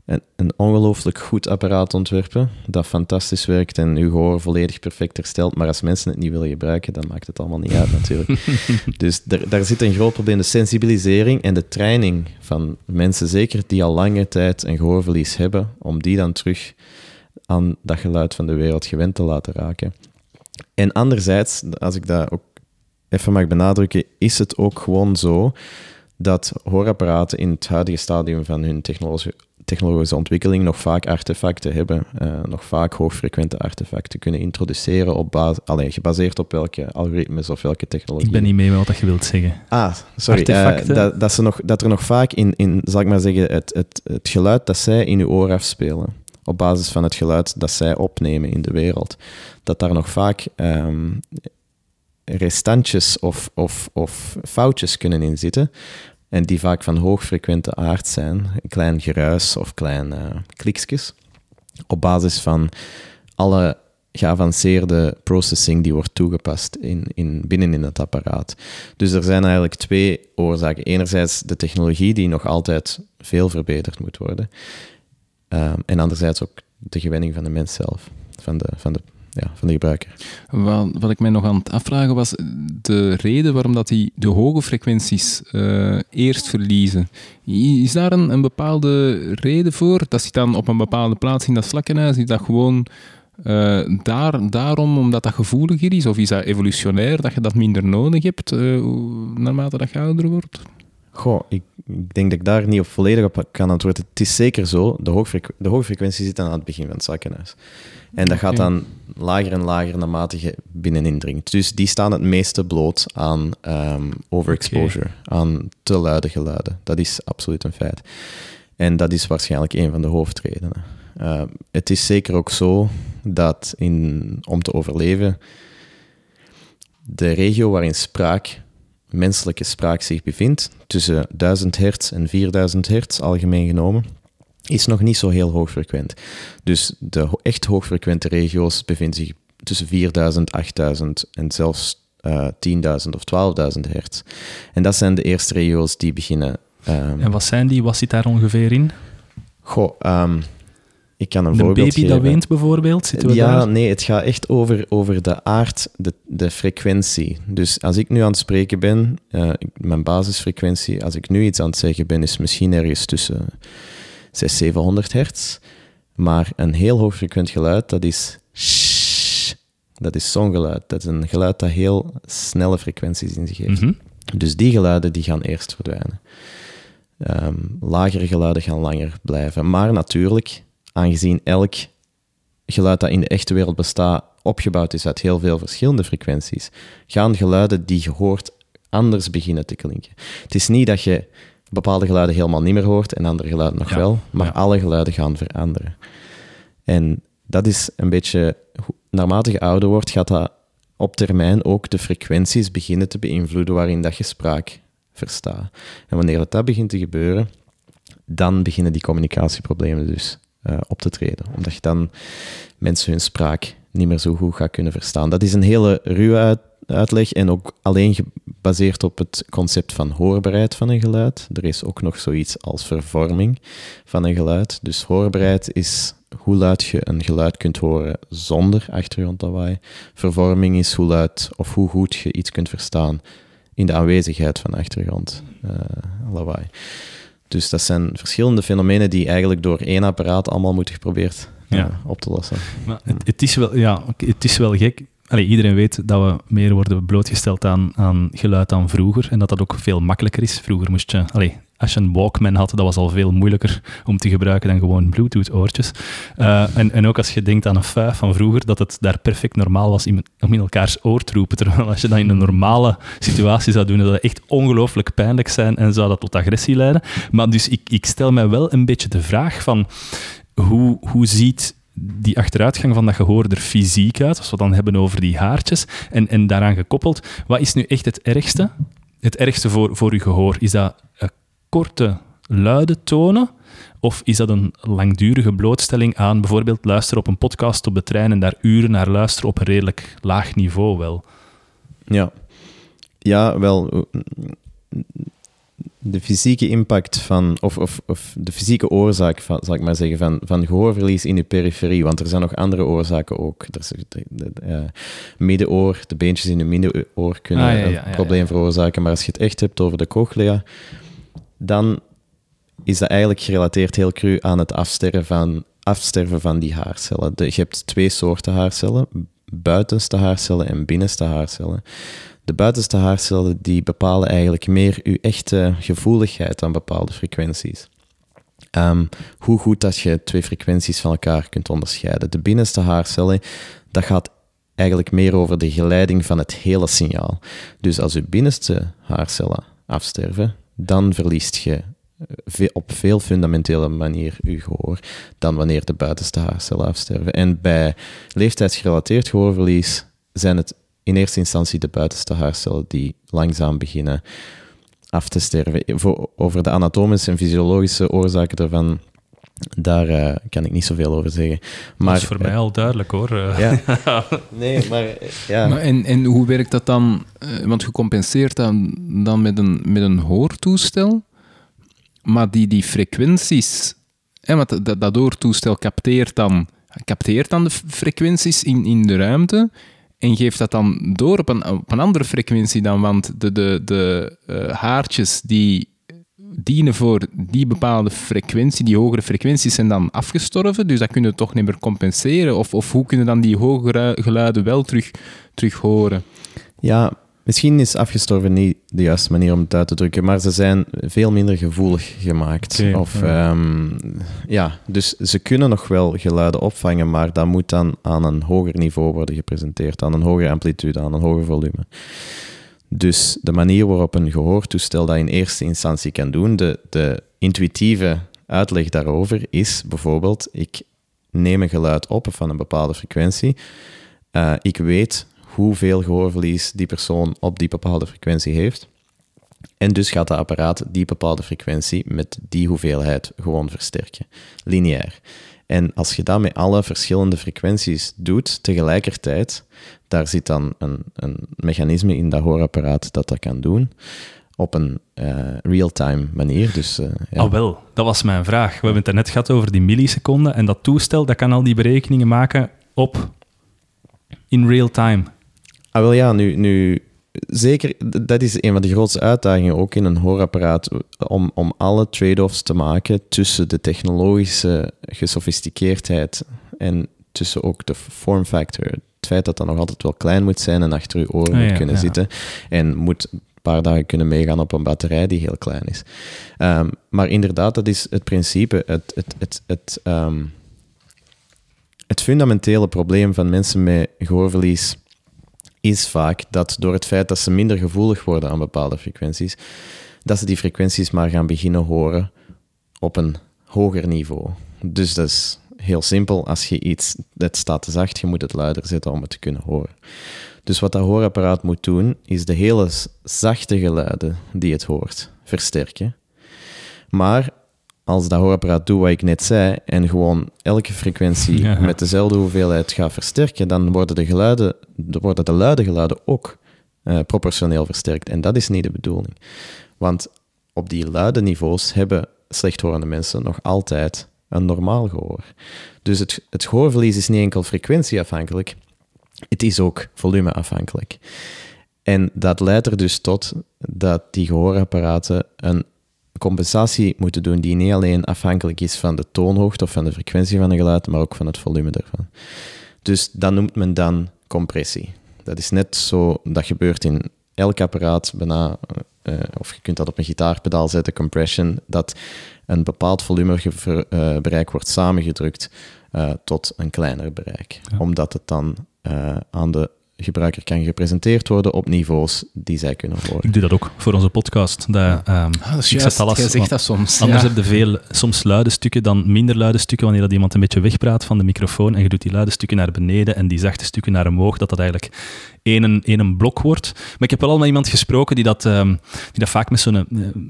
een, een ongelooflijk goed apparaat ontwerpen dat fantastisch werkt en je gehoor volledig perfect herstelt, maar als mensen het niet willen gebruiken, dan maakt het allemaal niet uit natuurlijk. <laughs> dus daar, daar zit een groot probleem, de sensibilisering en de training van mensen, zeker die al lange tijd een gehoorverlies hebben, om die dan terug aan dat geluid van de wereld gewend te laten raken. En anderzijds, als ik dat ook even mag benadrukken, is het ook gewoon zo dat hoorapparaten in het huidige stadium van hun technologische, technologische ontwikkeling nog vaak artefacten hebben, eh, nog vaak hoogfrequente artefacten kunnen introduceren, op basis, alleen, gebaseerd op welke algoritmes of welke technologie. Ik ben niet mee met wat je wilt zeggen. Ah, sorry. eh, Artefacten. dat, dat, ze nog, dat er nog vaak in, in zal ik maar zeggen, het, het, het geluid dat zij in uw oor afspelen, op basis van het geluid dat zij opnemen in de wereld, dat daar nog vaak ehm, restantjes of, of, of foutjes kunnen in zitten. En die vaak van hoogfrequente aard zijn. Een klein geruis of klein kliksjes. Op basis van alle geavanceerde processing die wordt toegepast in, in, binnen in het apparaat. Dus er zijn eigenlijk twee oorzaken. Enerzijds de technologie die nog altijd veel verbeterd moet worden. Ehm, en anderzijds ook de gewenning van de mens zelf, van de, van de, ja, van de gebruiker. Wat, wat ik mij nog aan het afvragen was de reden waarom dat die de hoge frequenties eh, eerst verliezen. Is daar een, een bepaalde reden voor? Dat zit dan op een bepaalde plaats in dat slakkenhuis? Is dat gewoon eh, daar, daarom omdat dat gevoeliger is? Of is dat evolutionair dat je dat minder nodig hebt eh, naarmate dat je ouder wordt? Goh, ik, ik denk dat ik daar niet op volledig op kan antwoorden. Het is zeker zo, de, hoogfrequ de hoge frequentie zit dan aan het begin van het zakkenhuis. En dat gaat dan lager en lager naarmate je binnenin dringt. Dus die staan het meeste bloot aan ehm, overexposure, aan te luide geluiden. Dat is absoluut een feit. En dat is waarschijnlijk een van de hoofdredenen. Uh, het is zeker ook zo dat in, om te overleven, de regio waarin spraak menselijke spraak zich bevindt, tussen 1000 hertz en 4000 hertz algemeen genomen, is nog niet zo heel hoogfrequent. Dus de ho- echt hoogfrequente regio's bevinden zich tussen 4000, 8000 en zelfs eh 10.000 of 12.000 hertz. En dat zijn de eerste regio's die beginnen. ehm, En wat zijn die? Wat zit daar ongeveer in? goh, ehm, ik kan een De voorbeeld baby geven. dat weent bijvoorbeeld? Zitten we ja, daar? nee, het gaat echt over, over de aard, de, de frequentie. Dus als ik nu aan het spreken ben, eh, mijn basisfrequentie, als ik nu iets aan het zeggen ben, is misschien ergens tussen 600, 700 hertz. Maar een heel hoogfrequent geluid, dat is shh. Dat is zo'n geluid. Dat is een geluid dat heel snelle frequenties in zich heeft. Mhm. Dus die geluiden die gaan eerst verdwijnen. Ehm, lagere geluiden gaan langer blijven. Maar natuurlijk, aangezien elk geluid dat in de echte wereld bestaat opgebouwd is uit heel veel verschillende frequenties, gaan geluiden die je hoort anders beginnen te klinken. Het is niet dat je bepaalde geluiden helemaal niet meer hoort en andere geluiden nog Ja, wel, maar ja. alle geluiden gaan veranderen. En dat is een beetje, naarmate je ouder wordt, gaat dat op termijn ook de frequenties beginnen te beïnvloeden waarin dat je spraak verstaat. En wanneer dat, dat begint te gebeuren, dan beginnen die communicatieproblemen dus eh, op te treden. Omdat je dan mensen hun spraak niet meer zo goed gaat kunnen verstaan. Dat is een hele ruwe uit- uitleg en ook alleen gebaseerd op het concept van hoorbaarheid van een geluid. Er is ook nog zoiets als vervorming van een geluid. Dus hoorbaarheid is hoe luid je een geluid kunt horen zonder achtergrondlawaai. Vervorming is hoe luid of hoe goed je iets kunt verstaan in de aanwezigheid van achtergrondlawaai. Dus dat zijn verschillende fenomenen die eigenlijk door één apparaat allemaal moeten geprobeerd eh, Ja. op te lossen. Maar het, het, is wel, ja, het is wel gek. Allee, iedereen weet dat we meer worden blootgesteld aan, aan geluid dan vroeger en dat dat ook veel makkelijker is. Vroeger moest je... Als je een Walkman had, dat was al veel moeilijker om te gebruiken dan gewoon Bluetooth-oortjes. Uh, en, en ook als je denkt aan een fuif van vroeger, dat het daar perfect normaal was om in elkaars oor te roepen. Terwijl als je dat in een normale situatie zou doen, zou dat echt ongelooflijk pijnlijk zijn en zou dat tot agressie leiden. Maar dus ik, ik stel mij wel een beetje de vraag van hoe, hoe ziet die achteruitgang van dat gehoor er fysiek uit, als we dan hebben over die haartjes, en, en daaraan gekoppeld, wat is nu echt het ergste? Het ergste voor, voor uw gehoor, is dat korte, luide tonen? Of is dat een langdurige blootstelling aan bijvoorbeeld luisteren op een podcast op de trein en daar uren naar luisteren op een redelijk laag niveau wel? Ja, ja wel de fysieke impact van, of, of, of de fysieke oorzaak, van, zal ik maar zeggen, van, van gehoorverlies in de periferie, want er zijn nog andere oorzaken ook. Er is de, de, de middenoor, de beentjes in de middenoor kunnen ah, een probleem veroorzaken, maar als je het echt hebt over de cochlea, dan is dat eigenlijk gerelateerd heel cru aan het afsterven van, afsterven van die haarcellen. je hebt twee soorten haarcellen, buitenste haarcellen en binnenste haarcellen. De buitenste haarcellen die bepalen eigenlijk meer uw echte gevoeligheid aan bepaalde frequenties. Ehm, hoe goed dat je twee frequenties van elkaar kunt onderscheiden. De binnenste haarcellen, dat gaat eigenlijk meer over de geleiding van het hele signaal. Dus als uw binnenste haarcellen afsterven, dan verliest je eh, op veel fundamentele manier uw gehoor dan wanneer de buitenste haarcellen afsterven. En bij leeftijdsgerelateerd gehoorverlies zijn het in eerste instantie de buitenste haarcellen die langzaam beginnen af te sterven. over de anatomische en fysiologische oorzaken daarvan, daar uh, kan ik niet zoveel over zeggen. Maar, dat is voor mij al duidelijk hoor. <laughs> Ja. nee, maar ja. Maar en, en hoe werkt dat dan? Want gecompenseerd dan, dan met, een, met een hoortoestel, maar die, die frequenties, hè, want dat, dat hoortoestel capteert dan, capteert dan de frequenties in, in de ruimte en geeft dat dan door op een, op een andere frequentie dan, want de, de, de uh, haartjes die dienen voor die bepaalde frequentie, die hogere frequenties zijn dan afgestorven, dus dat kunnen we toch niet meer compenseren? Of, of hoe kunnen dan die hogere geluiden wel terug, terug horen? Ja, Misschien is afgestorven niet de juiste manier om het uit te drukken, maar ze zijn veel minder gevoelig gemaakt. of, ja. Ehm, ja, dus ze kunnen nog wel geluiden opvangen, maar dat moet dan aan een hoger niveau worden gepresenteerd, aan een hogere amplitude, aan een hoger volume. Dus de manier waarop een gehoortoestel dat in eerste instantie kan doen, de, de intuïtieve uitleg daarover is bijvoorbeeld, ik neem een geluid op van een bepaalde frequentie. Uh, ik weet hoeveel gehoorverlies die persoon op die bepaalde frequentie heeft. En dus gaat het apparaat die bepaalde frequentie met die hoeveelheid gewoon versterken, lineair. En als je dat met alle verschillende frequenties doet tegelijkertijd, daar zit dan een, een mechanisme in dat hoorapparaat dat dat kan doen op een uh, real-time manier. Dus, ja. Oh wel, dat was mijn vraag. We hebben het net gehad over die milliseconden en dat toestel dat kan al die berekeningen maken op in real time. Ah, wel ja, nu, nu zeker, dat is een van de grootste uitdagingen ook in een hoorapparaat, om, om alle trade-offs te maken tussen de technologische gesofisticeerdheid en tussen ook de form factor. Het feit dat dat nog altijd wel klein moet zijn en achter je oren ah, moet kunnen zitten en moet een paar dagen kunnen meegaan op een batterij die heel klein is. Um, maar inderdaad, dat is het principe. Het, het, het, het, um, het fundamentele probleem van mensen met gehoorverlies is vaak dat door het feit dat ze minder gevoelig worden aan bepaalde frequenties, dat ze die frequenties maar gaan beginnen horen op een hoger niveau. Dus dat is heel simpel. Als je iets, het staat te zacht, je moet het luider zetten om het te kunnen horen. Dus wat dat hoorapparaat moet doen, is de hele zachte geluiden die het hoort versterken. Maar als dat hoorapparaat doet wat ik net zei en gewoon elke frequentie met dezelfde hoeveelheid gaat versterken, dan worden de, geluiden, worden de luide geluiden ook uh, proportioneel versterkt. En dat is niet de bedoeling. Want op die luide niveaus hebben slechthorende mensen nog altijd een normaal gehoor. Dus het, het gehoorverlies is niet enkel frequentieafhankelijk, het is ook volumeafhankelijk. En dat leidt er dus tot dat die gehoorapparaten een compensatie moeten doen die niet alleen afhankelijk is van de toonhoogte of van de frequentie van een geluid, maar ook van het volume ervan. Dus dat noemt men dan compressie. Dat is net zo, dat gebeurt in elk apparaat bijna, eh, of je kunt dat op een gitaarpedaal zetten, compression, dat een bepaald volumebereik wordt samengedrukt eh, tot een kleiner bereik. Ja. Omdat het dan eh, aan de gebruiker kan gepresenteerd worden op niveaus die zij kunnen horen. Ik doe dat ook voor onze podcast. Dat, ehm, Ah, dat is ik juist. zet alles, Jij zegt dat soms. Anders ja. heb je veel, soms luide stukken dan minder luide stukken, wanneer dat iemand een beetje wegpraat van de microfoon en je doet die luide stukken naar beneden en die zachte stukken naar omhoog, dat dat eigenlijk één, één blok wordt. Maar ik heb wel al met iemand gesproken die dat, ehm, die dat vaak met zo'n eh,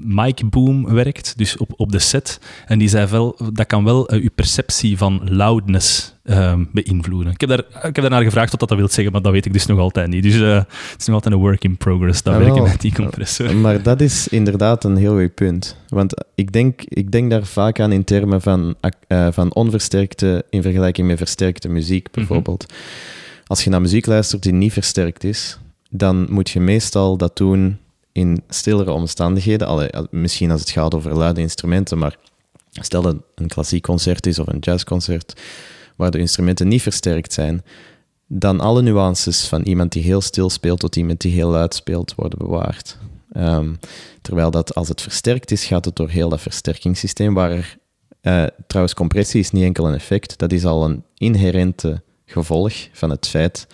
mic boom werkt, dus op, op de set. En die zei wel, dat kan wel eh, uw perceptie van loudness ehm, beïnvloeden. Ik heb, daar, ik heb daar naar gevraagd wat dat, dat wil zeggen, maar dat weet ik dus nog altijd niet. Dus eh, het is nog altijd een work in progress, dat Ah, werken met die compressor. Maar dat is inderdaad een heel goed punt. Want ik denk, ik denk daar vaak aan in termen van, eh, van onversterkte in vergelijking met versterkte muziek, bijvoorbeeld. Als je naar muziek luistert die niet versterkt is, dan moet je meestal dat doen in stillere omstandigheden. Allee, al- misschien als het gaat over luide instrumenten, maar stel dat een klassiek concert is of een jazzconcert, waar de instrumenten niet versterkt zijn, dan alle nuances van iemand die heel stil speelt tot iemand die heel luid speelt worden bewaard. Ehm, terwijl dat als het versterkt is, gaat het door heel dat versterkingssysteem, waar er, eh, trouwens compressie is niet enkel een effect, dat is al een inherente gevolg van het feit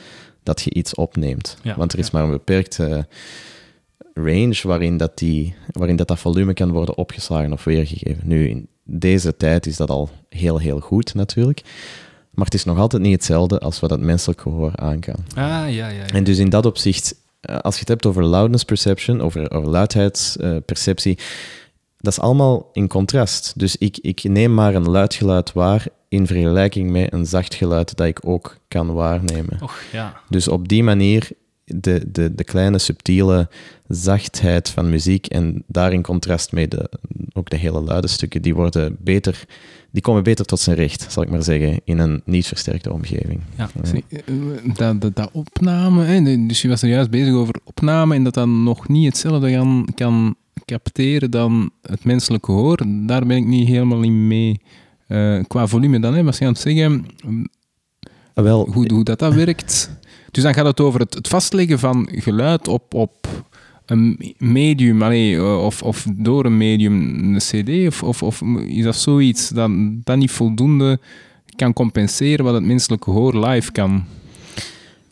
dat je iets opneemt. Ja, Want er is ja. maar een beperkte range waarin, dat, die, waarin dat, dat volume kan worden opgeslagen of weergegeven. Nu, in deze tijd is dat al heel, heel goed natuurlijk. Maar het is nog altijd niet hetzelfde als wat het menselijk gehoor aan kan. Ah, ja, ja. ja. En dus in dat opzicht, eh, als je het hebt over loudness perception, over, over luidheidsperceptie, dat is allemaal in contrast. Dus ik, ik neem maar een luid geluid waar in vergelijking met een zacht geluid dat ik ook kan waarnemen. Och, ja. Dus op die manier de, de, de kleine subtiele zachtheid van muziek en daar in contrast mee de, ook de hele luide stukken, die worden beter, die komen beter tot zijn recht, zal ik maar zeggen, in een niet versterkte omgeving. Ja. Eh, dat, dat, dat opname, hè, dus je was er juist bezig over opname en dat dat nog niet hetzelfde kan, kan capteren dan het menselijke gehoor. Daar ben ik niet helemaal in mee. Eh, qua volume dan, hè, was je aan het zeggen, Ah, Wel, hoe, hoe dat, dat werkt. Dus dan gaat het over het, het vastleggen van geluid op, op een medium, allee, of, of door een medium, een cd, of, of, of is dat zoiets dat, dat niet voldoende kan compenseren wat het menselijke gehoor live kan?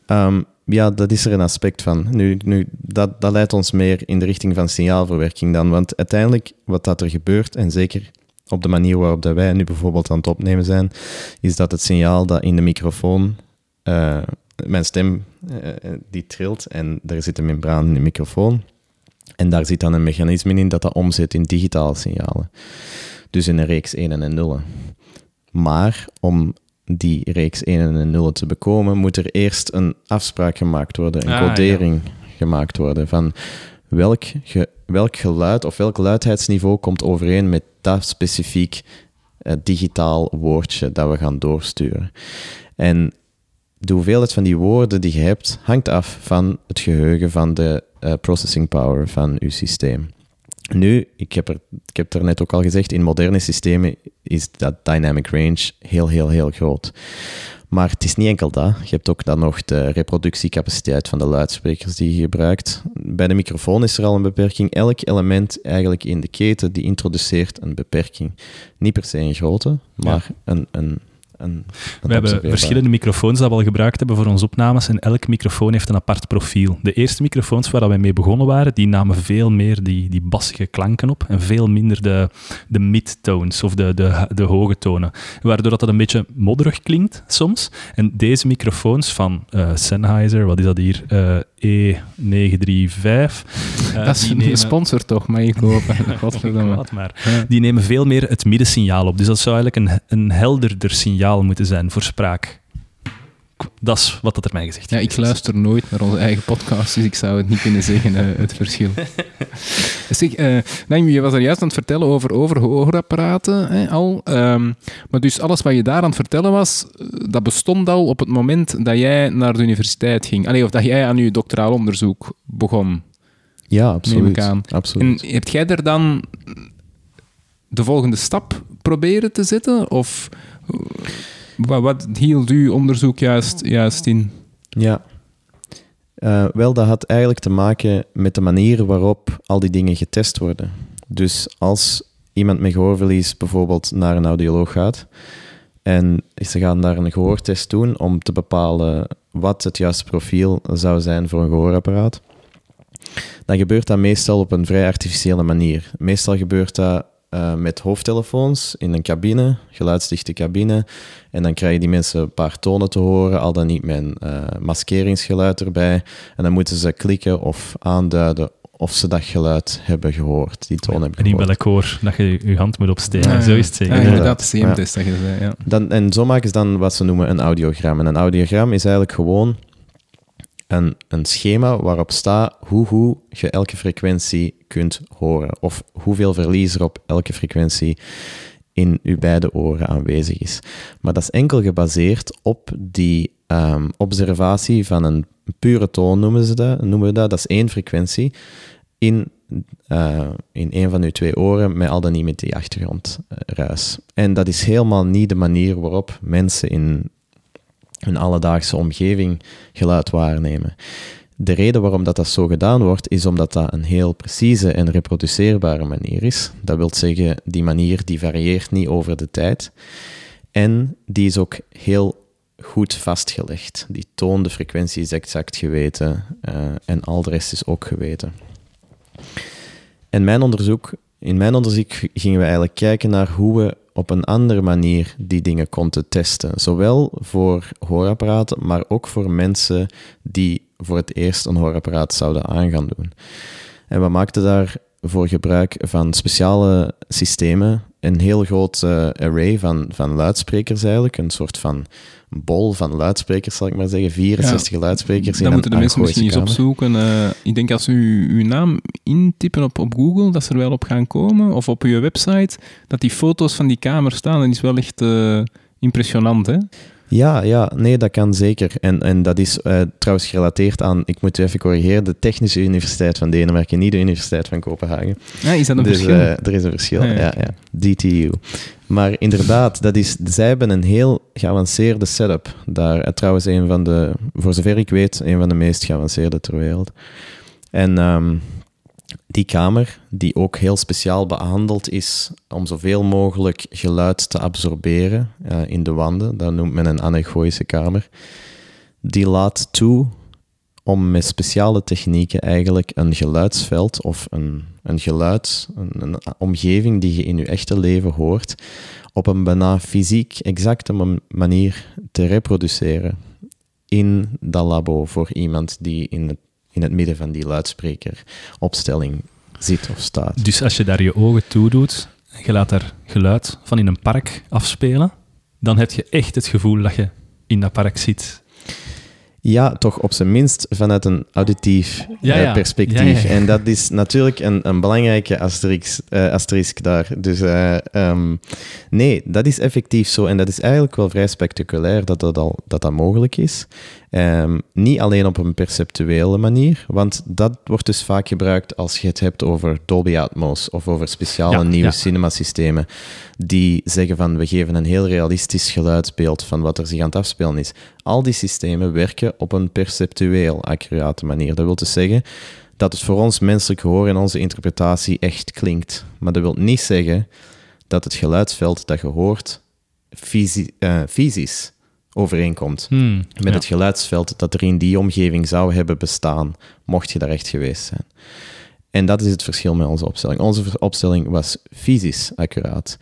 Ehm, ja, dat is er een aspect van. Nu, nu, dat, dat leidt ons meer in de richting van signaalverwerking dan. Want uiteindelijk, wat dat er gebeurt, en zeker op de manier waarop dat wij nu bijvoorbeeld aan het opnemen zijn, is dat het signaal dat in de microfoon, eh, mijn stem, eh, die trilt en er zit een membraan in de microfoon. En daar zit dan een mechanisme in dat dat omzet in digitale signalen. Dus in een reeks 1 en 0. Maar om die reeks 1 en 0 te bekomen, moet er eerst een afspraak gemaakt worden, een Ah, codering gemaakt worden van welk, welk geluid of welk luidheidsniveau komt overeen met dat specifiek eh, digitaal woordje dat we gaan doorsturen. En de hoeveelheid van die woorden die je hebt, hangt af van het geheugen, van de eh, processing power van je systeem. Nu, ik heb, er, ik heb er net ook al gezegd, in moderne systemen is dat dynamic range heel, heel, heel groot. Maar het is niet enkel dat. Je hebt ook dan nog de reproductiecapaciteit van de luidsprekers die je gebruikt. Bij de microfoon is er al een beperking. Elk element eigenlijk in de keten die introduceert een beperking. Niet per se een grote, maar een, een, een, een We hebben observeerbare. verschillende microfoons dat we al gebruikt hebben voor onze opnames en elk microfoon heeft een apart profiel. De eerste microfoons waar wij mee begonnen waren, die namen veel meer die, die bassige klanken op en veel minder de, de midtones of de, de, de hoge tonen. Waardoor dat, dat een beetje modderig klinkt soms. En deze microfoons van eh, Sennheiser, wat is dat hier? Eh, E935. eh, dat is een nemen- sponsor toch, mag ik hopen. <laughs> Godverdomme. Maar. Ja. Die nemen veel meer het middensignaal op. Dus dat zou eigenlijk een, een helderder signaal moeten zijn voor spraak. Dat is wat dat er mij gezegd Ja, ik luister nooit naar onze eigen podcast, dus ik zou het niet kunnen zeggen, eh, het verschil. <laughs> zeg, eh Naim, je was er juist aan het vertellen over, over hoorapparaten hè, al. Ehm, maar dus alles wat je daar aan het vertellen was, eh, dat bestond al op het moment dat jij naar de universiteit ging. Allee, of dat jij aan je doctoraal onderzoek begon. Ja, absoluut. aan. absoluut. En heb jij er dan de volgende stap proberen te zetten? Of wat, hield uw onderzoek juist, juist in? Ja. Eh, wel, dat had eigenlijk te maken met de manier waarop al die dingen getest worden. Dus als iemand met gehoorverlies bijvoorbeeld naar een audioloog gaat en ze gaan daar een gehoortest doen om te bepalen wat het juiste profiel zou zijn voor een gehoorapparaat, dan gebeurt dat meestal op een vrij artificiële manier. Meestal gebeurt dat uh, met hoofdtelefoons in een cabine, geluidsdichte cabine. En dan krijgen die mensen een paar tonen te horen, al dan niet met een uh, maskeringsgeluid erbij. En dan moeten ze klikken of aanduiden of ze dat geluid hebben gehoord, die toon hebben En gehoord. in welk hoor dat je je hand moet opsteken. Ja, Zo is het zeker. Ja, Ja, inderdaad, ja. Dat je zei, ja. Dan, en zo maken ze dan wat ze noemen een audiogram. En een audiogram is eigenlijk gewoon een, een schema waarop staat hoe, hoe je elke frequentie kunt horen. Of hoeveel verlies er op elke frequentie in uw beide oren aanwezig is. Maar dat is enkel gebaseerd op die ehm, observatie van een pure toon, noemen, ze dat, noemen we dat. Dat is één frequentie in, eh, in een van uw twee oren, met al dan niet met die achtergrondruis. En dat is helemaal niet de manier waarop mensen in hun alledaagse omgeving geluid waarnemen. De reden waarom dat, dat zo gedaan wordt, is omdat dat een heel precieze en reproduceerbare manier is. Dat wil zeggen, die manier die varieert niet over de tijd. En die is ook heel goed vastgelegd. Die toon, de frequentie is exact geweten eh, en al de rest is ook geweten. En mijn onderzoek, in mijn onderzoek gingen we eigenlijk kijken naar hoe we op een andere manier die dingen konden testen. Zowel voor hoorapparaten, maar ook voor mensen die voor het eerst een hoorapparaat zouden aan gaan doen. En we maakten daarvoor gebruik van speciale systemen, een heel groot eh, array van, van luidsprekers eigenlijk, een soort van bol van luidsprekers, zal ik maar zeggen, 64 luidsprekers in Dan moeten de een mensen misschien eens opzoeken. eh, ik denk als u uw naam intippen op, op Google, dat ze er wel op gaan komen. Of op uw website, dat die foto's van die kamer staan. Dat is wel echt eh, impressionant, hè? Ja, ja, nee, dat kan zeker. En, en dat is eh, trouwens gerelateerd aan, ik moet u even corrigeren, de Technische Universiteit van Denemarken, niet de Universiteit van Kopenhagen. Ja, is dat een dus verschil? eh, er is een verschil, Ah, ja. ja. Ja, DTU. Maar inderdaad, dat is, zij hebben een heel geavanceerde setup daar. Eh, trouwens, een van de, voor zover ik weet, een van de meest geavanceerde ter wereld. En ehm, die kamer, die ook heel speciaal behandeld is om zoveel mogelijk geluid te absorberen eh, in de wanden, dat noemt men een anechoïsche kamer, die laat toe om met speciale technieken eigenlijk een geluidsveld of een, een geluid, een, een omgeving die je in je echte leven hoort, op een bijna fysiek exacte ma- manier te reproduceren in dat labo voor iemand die in het, in het midden van die luidsprekeropstelling zit of staat. Dus als je daar je ogen toe doet en je laat daar geluid van in een park afspelen, dan heb je echt het gevoel dat je in dat park zit. Ja, toch op zijn minst vanuit een auditief Ja, eh, ja. perspectief. Ja, ja, ja. En dat is natuurlijk een, een belangrijke asterisk, eh, asterisk daar. Dus eh, ehm, nee, dat is effectief zo. En dat is eigenlijk wel vrij spectaculair dat dat, al, dat, dat mogelijk is. Ehm, niet alleen op een perceptuele manier, want dat wordt dus vaak gebruikt als je het hebt over Dolby Atmos of over speciale Ja, nieuwe ja. cinemasystemen die zeggen van we geven een heel realistisch geluidsbeeld van wat er zich aan het afspelen is. Al die systemen werken op een perceptueel accurate manier. Dat wil dus zeggen dat het voor ons menselijk gehoor en onze interpretatie echt klinkt. Maar dat wil niet zeggen dat het geluidsveld dat je hoort fysi- eh, fysisch overeenkomt Hmm, met ja. het geluidsveld dat er in die omgeving zou hebben bestaan, mocht je daar echt geweest zijn. En dat is het verschil met onze opstelling. Onze opstelling was fysisch accuraat.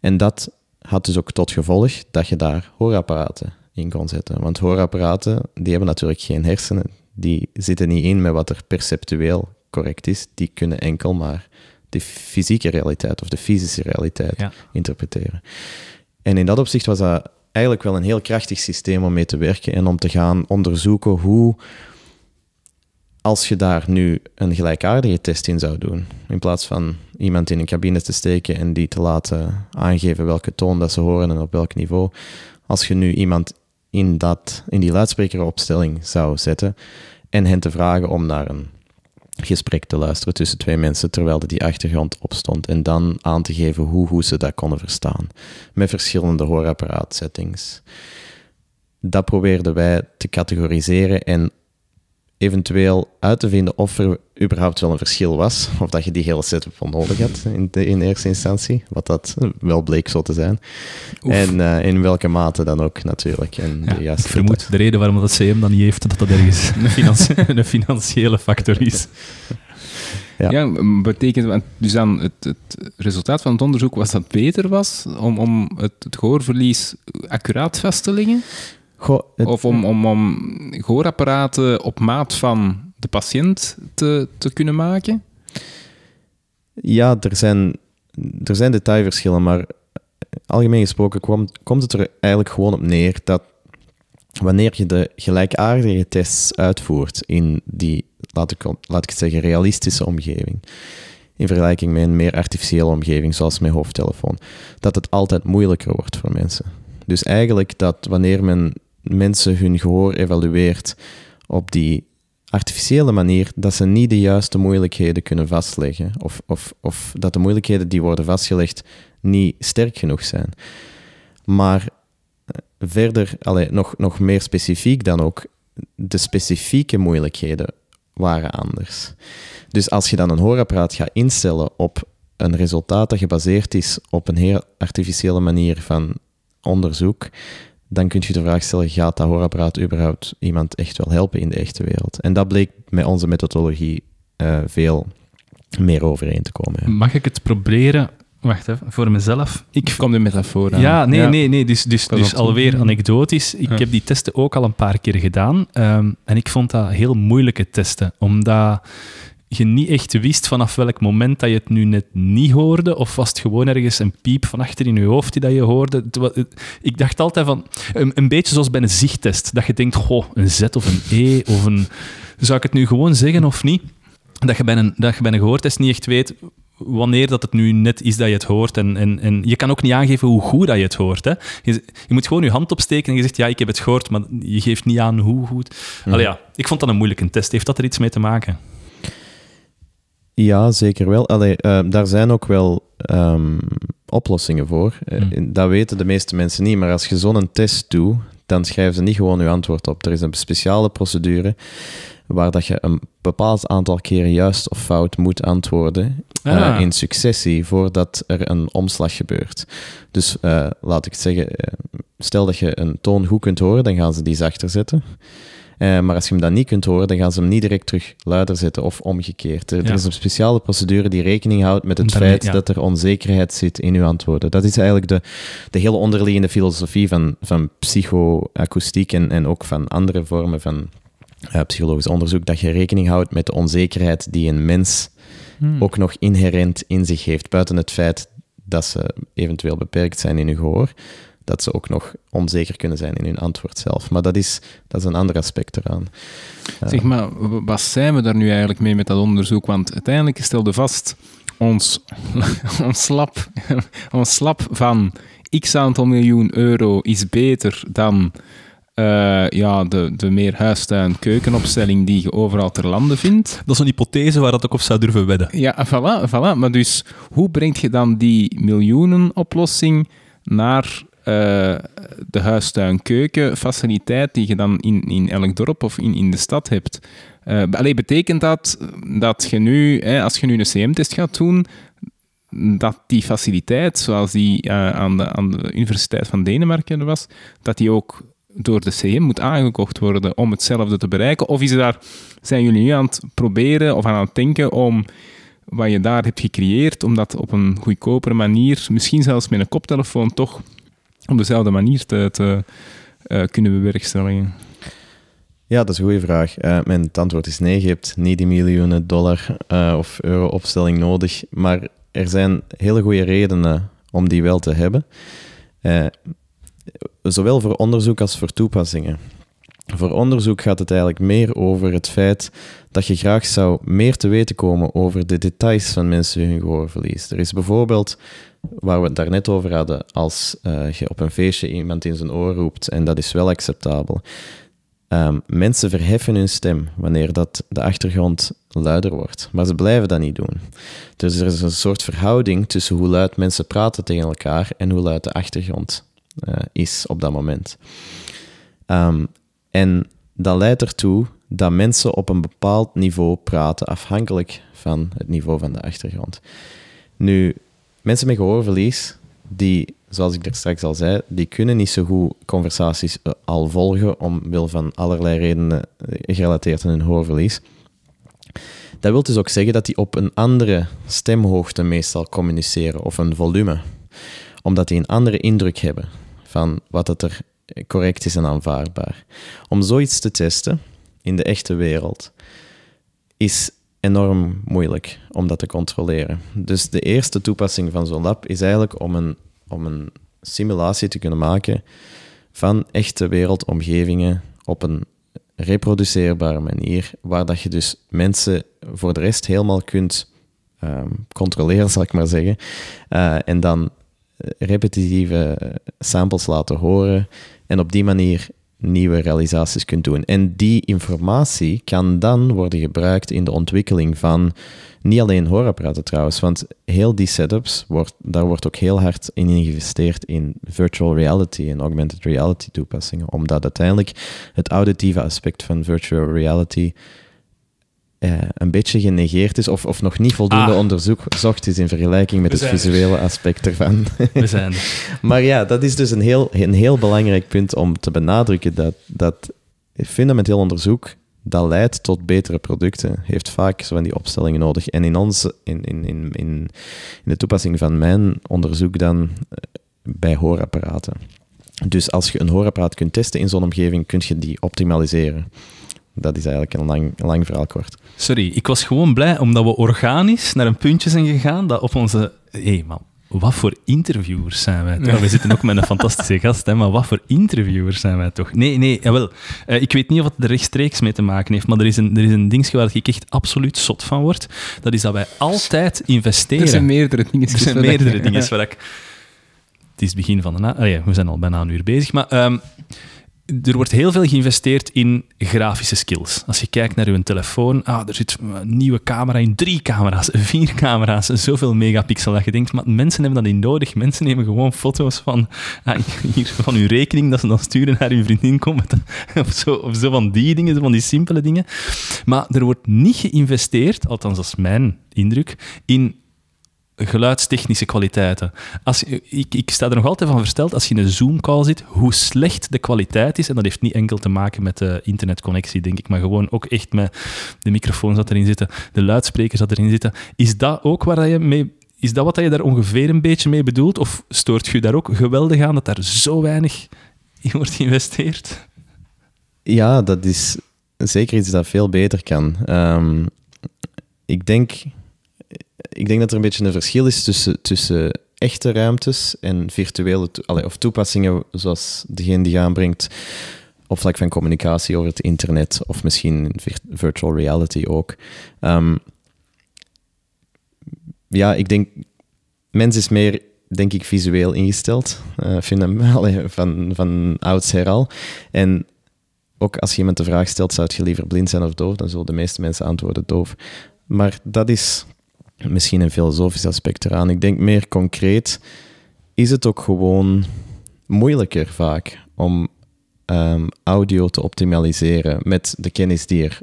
En dat had dus ook tot gevolg dat je daar hoorapparaten in kon zetten. Want hoorapparaten, die hebben natuurlijk geen hersenen. Die zitten niet in met wat er perceptueel correct is. Die kunnen enkel maar de fysieke realiteit of de fysische realiteit Ja. interpreteren. En in dat opzicht was dat eigenlijk wel een heel krachtig systeem om mee te werken en om te gaan onderzoeken hoe, als je daar nu een gelijkaardige test in zou doen, in plaats van iemand in een cabine te steken en die te laten aangeven welke toon dat ze horen en op welk niveau, als je nu iemand in, dat, in die luidsprekeropstelling zou zetten en hen te vragen om naar een gesprek te luisteren tussen twee mensen terwijl er die achtergrond opstond en dan aan te geven hoe, hoe ze dat konden verstaan met verschillende hoorapparaatsettings. Dat probeerden wij te categoriseren en eventueel uit te vinden of er überhaupt wel een verschil was, of dat je die hele setup wel nodig had in, de, in eerste instantie, wat dat wel bleek zo te zijn. Oef. En eh, in welke mate dan ook natuurlijk. En Ja, de ik vermoed de reden waarom dat CM dat niet heeft, dat dat ergens <laughs> een, financi- een financiële factor is. Ja. Ja, betekent want dus dan het, het resultaat van het onderzoek was dat beter was om, om het, het gehoorverlies accuraat vast te leggen? Goh, het- Of om, om, om gehoorapparaten op maat van de patiënt te, te kunnen maken? Ja, er zijn, er zijn detailverschillen, maar algemeen gesproken kwam- komt het er eigenlijk gewoon op neer dat wanneer je de gelijkaardige tests uitvoert in die, laat ik, laat ik het zeggen, realistische omgeving, in vergelijking met een meer artificiële omgeving, zoals met hoofdtelefoon, dat het altijd moeilijker wordt voor mensen. Dus eigenlijk dat wanneer men mensen hun gehoor evalueert op die artificiële manier, dat ze niet de juiste moeilijkheden kunnen vastleggen. Of, of, of dat de moeilijkheden die worden vastgelegd niet sterk genoeg zijn. Maar eh, verder, allee, nog, nog meer specifiek dan ook, de specifieke moeilijkheden waren anders. Dus als je dan een hoorapparaat gaat instellen op een resultaat dat gebaseerd is op een heel artificiële manier van onderzoek, dan kun je de vraag stellen, gaat dat hoorapparaat überhaupt iemand echt wel helpen in de echte wereld? En dat bleek met onze methodologie eh, veel meer overeen te komen. ja. Mag ik het proberen? Wacht even, voor mezelf. Ik Komt de metafoor aan? Ja, nee, nee, nee. Dus, dus, dus alweer anekdotisch. Ik Ja. heb die testen ook al een paar keer gedaan. ehm, en ik vond dat heel moeilijke testen. Omdat je niet echt wist vanaf welk moment dat je het nu net niet hoorde. Of was het gewoon ergens een piep van achter in je hoofd die dat je hoorde. Ik dacht altijd van... Een, een beetje zoals bij een zichttest. Dat je denkt, goh, een Z of een E of een... Zou ik het nu gewoon zeggen of niet? Dat je bij een, dat je bij een gehoortest niet echt weet wanneer dat het nu net is dat je het hoort. En, en, en je kan ook niet aangeven hoe goed dat je het hoort. Hè. Je, je moet gewoon je hand opsteken en je zegt, ja, ik heb het gehoord, maar je geeft niet aan hoe goed. Allee, ja, ik vond dat een moeilijke test. Heeft dat er iets mee te maken? Ja, zeker wel. Allee, eh, daar zijn ook wel ehm, oplossingen voor. Eh, Hmm. Dat weten de meeste mensen niet, maar als je zo'n test doet, dan schrijven ze niet gewoon je antwoord op. Er is een speciale procedure waar dat je een bepaald aantal keren juist of fout moet antwoorden eh, Ah. in successie voordat er een omslag gebeurt. Dus eh, laat ik het zeggen, stel dat je een toon goed kunt horen, dan gaan ze die zachter zetten. Eh, maar als je hem dan niet kunt horen, dan gaan ze hem niet direct terug luider zetten of omgekeerd. Er, er is een speciale procedure die rekening houdt met het feit ja. dat er onzekerheid zit in uw antwoorden. Dat is eigenlijk de, de hele onderliggende filosofie van, van psychoakoestiek en, en ook van andere vormen van eh, psychologisch onderzoek, dat je rekening houdt met de onzekerheid die een mens Hmm. ook nog inherent in zich heeft, buiten het feit dat ze eventueel beperkt zijn in hun gehoor, dat ze ook nog onzeker kunnen zijn in hun antwoord zelf. Maar dat is, dat is een ander aspect eraan. Zeg maar, wat zijn we daar nu eigenlijk mee met dat onderzoek? Want uiteindelijk stelde vast, ons, <laughs> ons, slap, <laughs> ons slap van x aantal miljoen euro is beter dan eh, ja, de, de meer huistuin-keukenopstelling die je overal ter lande vindt. Dat is een hypothese waar dat ook op zou durven wedden. Ja, voilà, voilà. Maar dus, hoe breng je dan die miljoenenoplossing naar eh, de huistuin-keuken-faciliteit die je dan in, in elk dorp of in, in de stad hebt? Allee, betekent dat dat je nu, hè, als je nu een CM-test gaat doen, dat die faciliteit, zoals die eh, aan, de, aan de Universiteit van Denemarken was, dat die ook door de CM moet aangekocht worden om hetzelfde te bereiken? Of is daar, zijn jullie nu aan het proberen of aan het denken om wat je daar hebt gecreëerd, om dat op een goedkopere manier, misschien zelfs met een koptelefoon, toch op dezelfde manier te, te eh, kunnen bewerkstelligen? Ja, dat is een goede vraag. Eh, mijn antwoord is nee, je hebt niet die miljoenen dollar eh, of euro opstelling nodig. Maar er zijn hele goede redenen om die wel te hebben. Zowel voor onderzoek als voor toepassingen. Voor onderzoek gaat het eigenlijk meer over het feit dat je graag zou meer te weten komen over de details van mensen hun gehoorverlies. Er is bijvoorbeeld, waar we het daarnet over hadden, als eh, je op een feestje iemand in zijn oor roept, en dat is wel acceptabel. Ehm, mensen verheffen hun stem wanneer dat de achtergrond luider wordt, maar ze blijven dat niet doen. Dus er is een soort verhouding tussen hoe luid mensen praten tegen elkaar en hoe luid de achtergrond eh, is op dat moment. Ehm, en dat leidt ertoe dat mensen op een bepaald niveau praten, afhankelijk van het niveau van de achtergrond. Nu, mensen met gehoorverlies, die, zoals ik er straks al zei, die kunnen niet zo goed conversaties eh, al volgen, omwille van allerlei redenen eh, gerelateerd aan hun hoorverlies. Dat wil dus ook zeggen dat die op een andere stemhoogte meestal communiceren, of een volume. Omdat die een andere indruk hebben van wat het er correct is en aanvaardbaar. Om zoiets te testen in de echte wereld is enorm moeilijk om dat te controleren. Dus de eerste toepassing van zo'n lab is eigenlijk om een, om een simulatie te kunnen maken van echte wereldomgevingen op een reproduceerbare manier, waar dat je dus mensen voor de rest helemaal kunt ehm, controleren, zal ik maar zeggen. Uh, en dan repetitieve samples laten horen en op die manier nieuwe realisaties kunt doen. En die informatie kan dan worden gebruikt in de ontwikkeling van niet alleen hoorapparaten trouwens, want heel die setups, wordt, daar wordt ook heel hard in geïnvesteerd in virtual reality en augmented reality toepassingen, omdat uiteindelijk het auditieve aspect van virtual reality uh, een beetje genegeerd is of, of nog niet voldoende ah. onderzocht is in vergelijking met het visuele aspect ervan. We zijn <laughs> maar ja, dat is dus een heel, een heel belangrijk punt om te benadrukken dat, dat fundamenteel onderzoek dat leidt tot betere producten, heeft vaak zo van die opstellingen nodig. En in, ons, in, in, in, in de toepassing van mijn onderzoek dan eh, bij hoorapparaten. Dus als je een hoorapparaat kunt testen in zo'n omgeving, kun je die optimaliseren. Dat is eigenlijk een lang, lang verhaal kort. Sorry, ik was gewoon blij omdat we organisch naar een puntje zijn gegaan dat op onze... Hé hey man, wat voor interviewers zijn wij toch? <laughs> We zitten ook met een fantastische gast, hè, maar wat voor interviewers zijn wij toch? Nee, nee, jawel. Uh, ik weet niet of het er rechtstreeks mee te maken heeft, maar er is een, er is een ding waar ik echt absoluut zot van word. Dat is dat wij altijd investeren. Er zijn meerdere dingen. Er zijn meerdere dingen waar ik... Het is het begin van de... Na... Oh ja, we zijn al bijna een uur bezig, maar... Um, er wordt heel veel geïnvesteerd in grafische skills. Als je kijkt naar je telefoon, ah, er zit een nieuwe camera in, drie camera's, <laughs> vier camera's, zoveel megapixel dat je denkt, maar mensen hebben dat niet nodig. Mensen nemen gewoon foto's van, ah, <laughs> hier, van hun rekening, dat ze dan sturen naar hun vriendin <laughs> of zo, of zo van die dingen, van die simpele dingen. Maar er wordt niet geïnvesteerd, althans dat is mijn indruk, in geluidstechnische kwaliteiten. Als, ik, ik sta er nog altijd van versteld, als je in een Zoom-call zit, hoe slecht de kwaliteit is. En dat heeft niet enkel te maken met de internetconnectie, denk ik, maar gewoon ook echt met de microfoons dat erin zitten, de luidsprekers dat erin zitten. Is dat ook waar je mee... Is dat wat je daar ongeveer een beetje mee bedoelt? Of stoort je daar ook geweldig aan dat daar zo weinig in wordt geïnvesteerd? Ja, dat is zeker iets dat veel beter kan. Um, ik denk ik denk dat er een beetje een verschil is tussen, tussen echte ruimtes en virtuele to of toepassingen zoals degene die je aanbrengt op vlak van communicatie over het internet of misschien virtual reality ook. Um, ja, ik denk, mens is meer, denk ik, visueel ingesteld. Uh, vind <laughs> van, van oudsher al. En ook als je iemand de vraag stelt, zou je liever blind zijn of doof, dan zullen de meeste mensen antwoorden doof. Maar dat is misschien een filosofisch aspect eraan. Ik denk meer concreet is het ook gewoon moeilijker vaak om um, audio te optimaliseren met de kennis die er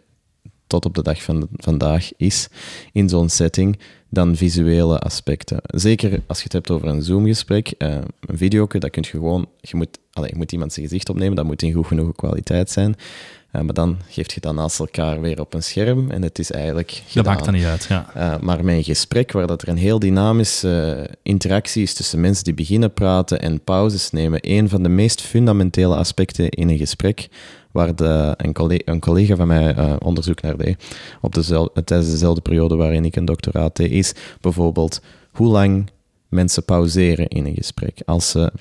tot op de dag van vandaag is in zo'n setting dan visuele aspecten. Zeker als je het hebt over een Zoom-gesprek, uh, een video, dat kun je gewoon, je moet, allez, je moet iemand zijn gezicht opnemen, dat moet in goed genoeg kwaliteit zijn. Uh, maar dan geef je dat naast elkaar weer op een scherm en het is eigenlijk gedaan. Dat maakt dan niet uit, ja. Uh, maar met een gesprek waar dat er een heel dynamische interactie is tussen mensen die beginnen praten en pauzes nemen, een van de meest fundamentele aspecten in een gesprek, waar de, een, collega, een, collega, van mij uh, onderzoek naar deed, op dezelfde, tijdens dezelfde periode waarin ik een doctoraat deed, is bijvoorbeeld hoe lang mensen pauzeren in een gesprek. Als, ze,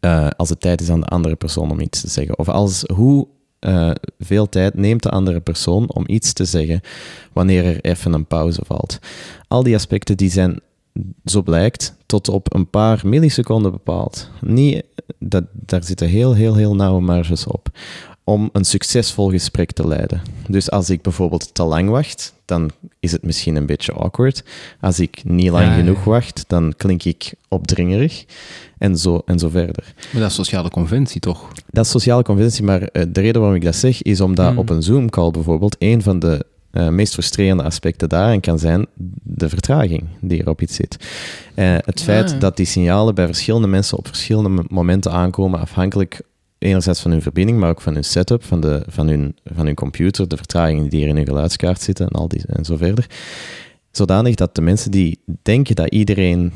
uh, als het tijd is aan de andere persoon om iets te zeggen. Of als, hoe uh, veel tijd neemt de andere persoon om iets te zeggen wanneer er even een pauze valt. Al die aspecten die zijn, zo blijkt, tot op een paar milliseconden bepaald. Niet, dat, daar zitten heel, heel, heel nauwe marges op om een succesvol gesprek te leiden. Dus als ik bijvoorbeeld te lang wacht, dan is het misschien een beetje awkward. Als ik niet lang Ja, genoeg ja. wacht, dan klink ik opdringerig. En zo, en zo verder. Maar dat is sociale conventie, toch? Dat is sociale conventie, maar eh, de reden waarom ik dat zeg, is omdat Hmm. op een Zoom-call bijvoorbeeld een van de eh, meest frustrerende aspecten daarin kan zijn de vertraging die er op iets zit. Eh, het feit ja. dat die signalen bij verschillende mensen op verschillende mo- momenten aankomen, afhankelijk enerzijds van hun verbinding, maar ook van hun setup, van, de, van, hun, van hun computer, de vertragingen die er in hun geluidskaart zitten en, al die, en zo verder. Zodanig dat de mensen die denken dat iedereen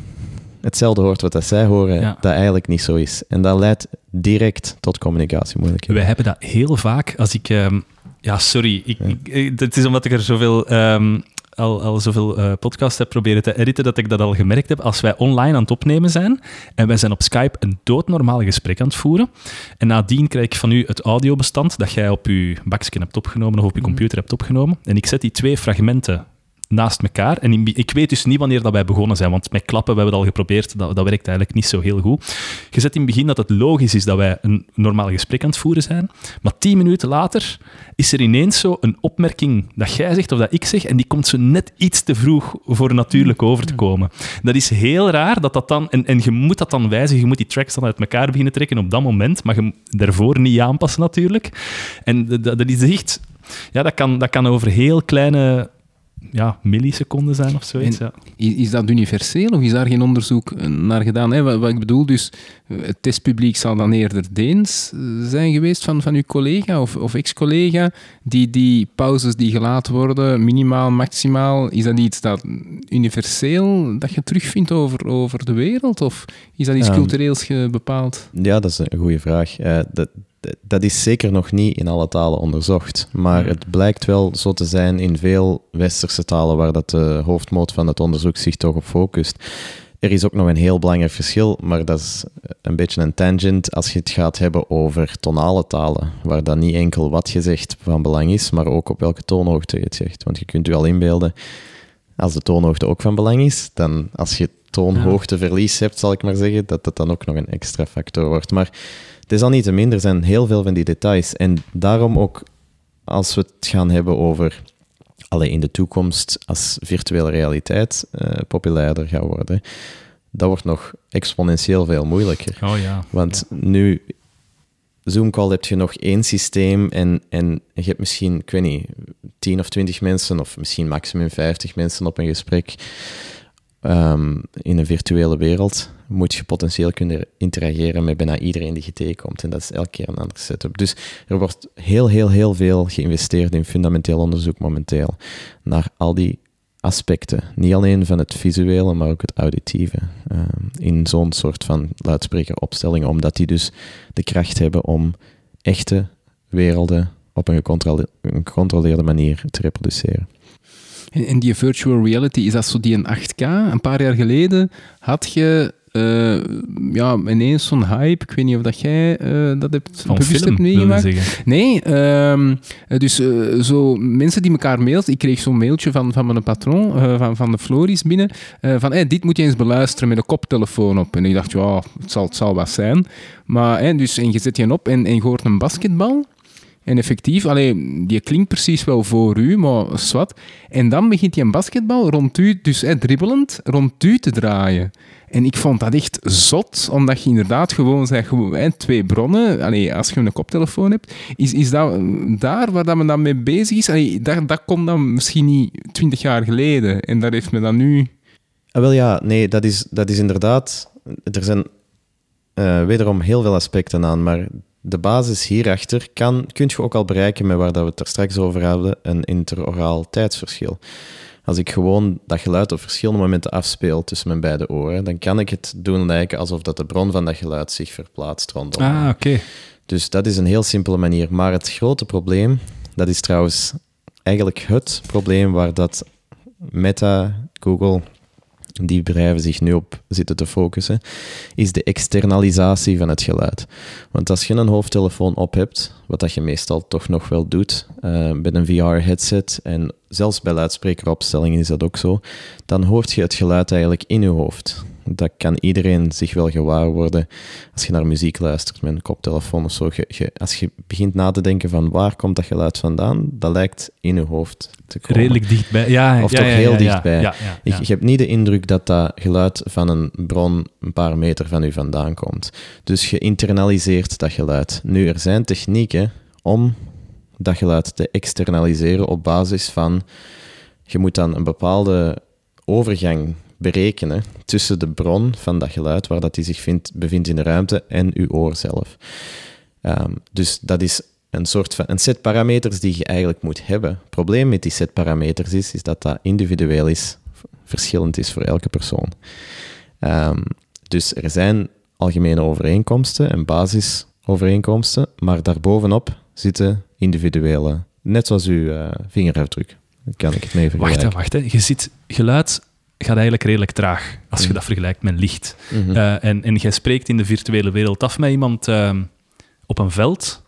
hetzelfde hoort wat dat zij horen, Ja. dat eigenlijk niet zo is. En dat leidt direct tot communicatiemoeilijkheden. Wij hebben dat heel vaak als ik. ehm, ja, sorry. Ik, ik- het is omdat ik er zoveel. ehm, al, al zoveel eh podcasts heb proberen te editen, dat ik dat al gemerkt heb. Als wij online aan het opnemen zijn en wij zijn op Skype een doodnormaal gesprek aan het voeren, en nadien krijg ik van u het audiobestand dat jij op uw baksken hebt opgenomen of op uw computer hebt opgenomen, en ik zet die twee fragmenten naast elkaar. En ik weet dus niet wanneer dat wij begonnen zijn, want met klappen we hebben het al geprobeerd, dat, dat werkt eigenlijk niet zo heel goed. Je zet in het begin dat het logisch is dat wij een normaal gesprek aan het voeren zijn, maar tien minuten later is er ineens zo een opmerking dat jij zegt of dat ik zeg, en die komt zo net iets te vroeg voor natuurlijk over te komen. Dat is heel raar dat dat dan, en, en je moet dat dan wijzigen, je moet die tracks dan uit elkaar beginnen trekken op dat moment, maar je daarvoor niet aanpassen natuurlijk. En dat, dat is echt, ja, dat kan, dat kan over heel kleine ja, milliseconden zijn of zoiets. En- Ja. Is, dat universeel of is daar geen onderzoek eh, naar gedaan? Hè? Wat, wat ik bedoel, dus het testpubliek zal dan eerder Deens eh, zijn geweest van, van uw collega of, of ex-collega. Die, die pauzes die gelaten worden, minimaal, maximaal, is dat iets dat universeel dat je terugvindt over, over de wereld? Of is dat iets Ehm, cultureels bepaald? Ja, dat is een goede vraag. Eh, dat, dat- is zeker nog niet in alle talen onderzocht. Maar Hmm. het blijkt wel zo te zijn in veel westerse talen waar dat de hoofdmoot van het onderzoek zich toch op focust. Er is ook nog een heel belangrijk verschil, maar dat is een beetje een tangent als je het gaat hebben over tonale talen, waar dan niet enkel wat je zegt van belang is, maar ook op welke toonhoogte je het zegt. Want je kunt je al inbeelden, als de toonhoogte ook van belang is, dan als je toonhoogteverlies hebt, zal ik maar zeggen, dat dat dan ook nog een extra factor wordt. Maar het is al niet te minder, er zijn heel veel van die details. En daarom ook, als we het gaan hebben over alleen in de toekomst, als virtuele realiteit eh, populairder gaat worden, dat wordt nog exponentieel veel moeilijker. Oh ja. Want nu, Zoom-call heb je nog één systeem en, en je hebt misschien, ik weet niet, 10 of 20 mensen, of misschien maximum 50 mensen op een gesprek. Ehm, in een virtuele wereld moet je potentieel kunnen interageren met bijna iedereen die je tegenkomt. En dat is elke keer een andere setup. Dus er wordt heel, heel, heel veel geïnvesteerd in fundamenteel onderzoek momenteel naar al die aspecten. Niet alleen van het visuele, maar ook het auditieve. ehm, in zo'n soort van luidsprekeropstelling, omdat die dus de kracht hebben om echte werelden op een gecontrole- een gecontroleerde manier te reproduceren. En, en die virtual reality, is dat zo die een 8K? Een paar jaar geleden had je eh, ja, ineens zo'n hype. Ik weet niet of dat jij eh, dat hebt Van bewust film, hebt meegemaakt. Nee, ehm, eh, dus zo mensen die elkaar mailt. Ik kreeg zo'n mailtje van, van mijn patroon, van, van de Floris binnen, van hey, dit moet je eens beluisteren met een koptelefoon op. En ik dacht, ja, het zal, het zal wat zijn. Maar hè, dus, en je zet je op en, en je hoort een basketbal. En effectief, allee, die klinkt precies wel voor u, maar zwart. En dan begint die een basketbal rond u, dus hè, dribbelend, rond u te draaien. En ik vond dat echt zot, omdat je inderdaad gewoon zegt, gewoon, twee bronnen. Allee, als je een koptelefoon hebt, is, is dat daar waar dat men dan mee bezig is? Dat, dat komt dan misschien niet twintig jaar geleden. En daar heeft men dan nu... Ah, wel ja, nee, dat is, dat is inderdaad. Er zijn eh, wederom heel veel aspecten aan, maar de basis hierachter kan, kun je ook al bereiken met waar dat we het er straks over hadden, een interoraal tijdsverschil. Als ik gewoon dat geluid op verschillende momenten afspeel tussen mijn beide oren, dan kan ik het doen lijken alsof dat de bron van dat geluid zich verplaatst rondom. Ah, oké. Dus dat is een heel simpele manier. Maar het grote probleem, dat is trouwens eigenlijk het probleem waar dat Meta, Google, die bedrijven zich nu op zitten te focussen, is de externalisatie van het geluid. Want als je een hoofdtelefoon op hebt, wat dat je meestal toch nog wel doet, eh, met een VR-headset, en zelfs bij luidsprekeropstellingen is dat ook zo, dan hoort je het geluid eigenlijk in je hoofd. Dat kan iedereen zich wel gewaar worden als je naar muziek luistert met een koptelefoon of zo. Je, je- als je begint na te denken van waar komt dat geluid vandaan, dat lijkt in je hoofd te komen. Redelijk dichtbij. Ja, Of ja, toch ja, heel dichtbij. Ik, je hebt niet de indruk dat dat geluid van een bron een paar meter van u vandaan komt. Dus je internaliseert dat geluid. Nu, er zijn technieken om dat geluid te externaliseren op basis van... Je moet dan een bepaalde overgang berekenen tussen de bron van dat geluid, waar dat die zich vindt, bevindt in de ruimte, en uw oor zelf. Ehm, dus dat is een soort van een set parameters die je eigenlijk moet hebben. Het probleem met die set parameters is, is dat dat individueel is, verschillend is voor elke persoon. Ehm, dus er zijn algemene overeenkomsten en basisovereenkomsten, maar daarbovenop zitten individuele, net zoals uw eh, vingerafdruk. Kan ik het mee Wacht, wacht. Hè. Je ziet, geluid gaat eigenlijk redelijk traag als je Mhm. dat vergelijkt met licht. Mhm. Eh, en, en jij spreekt in de virtuele wereld af met iemand ehm, op een veld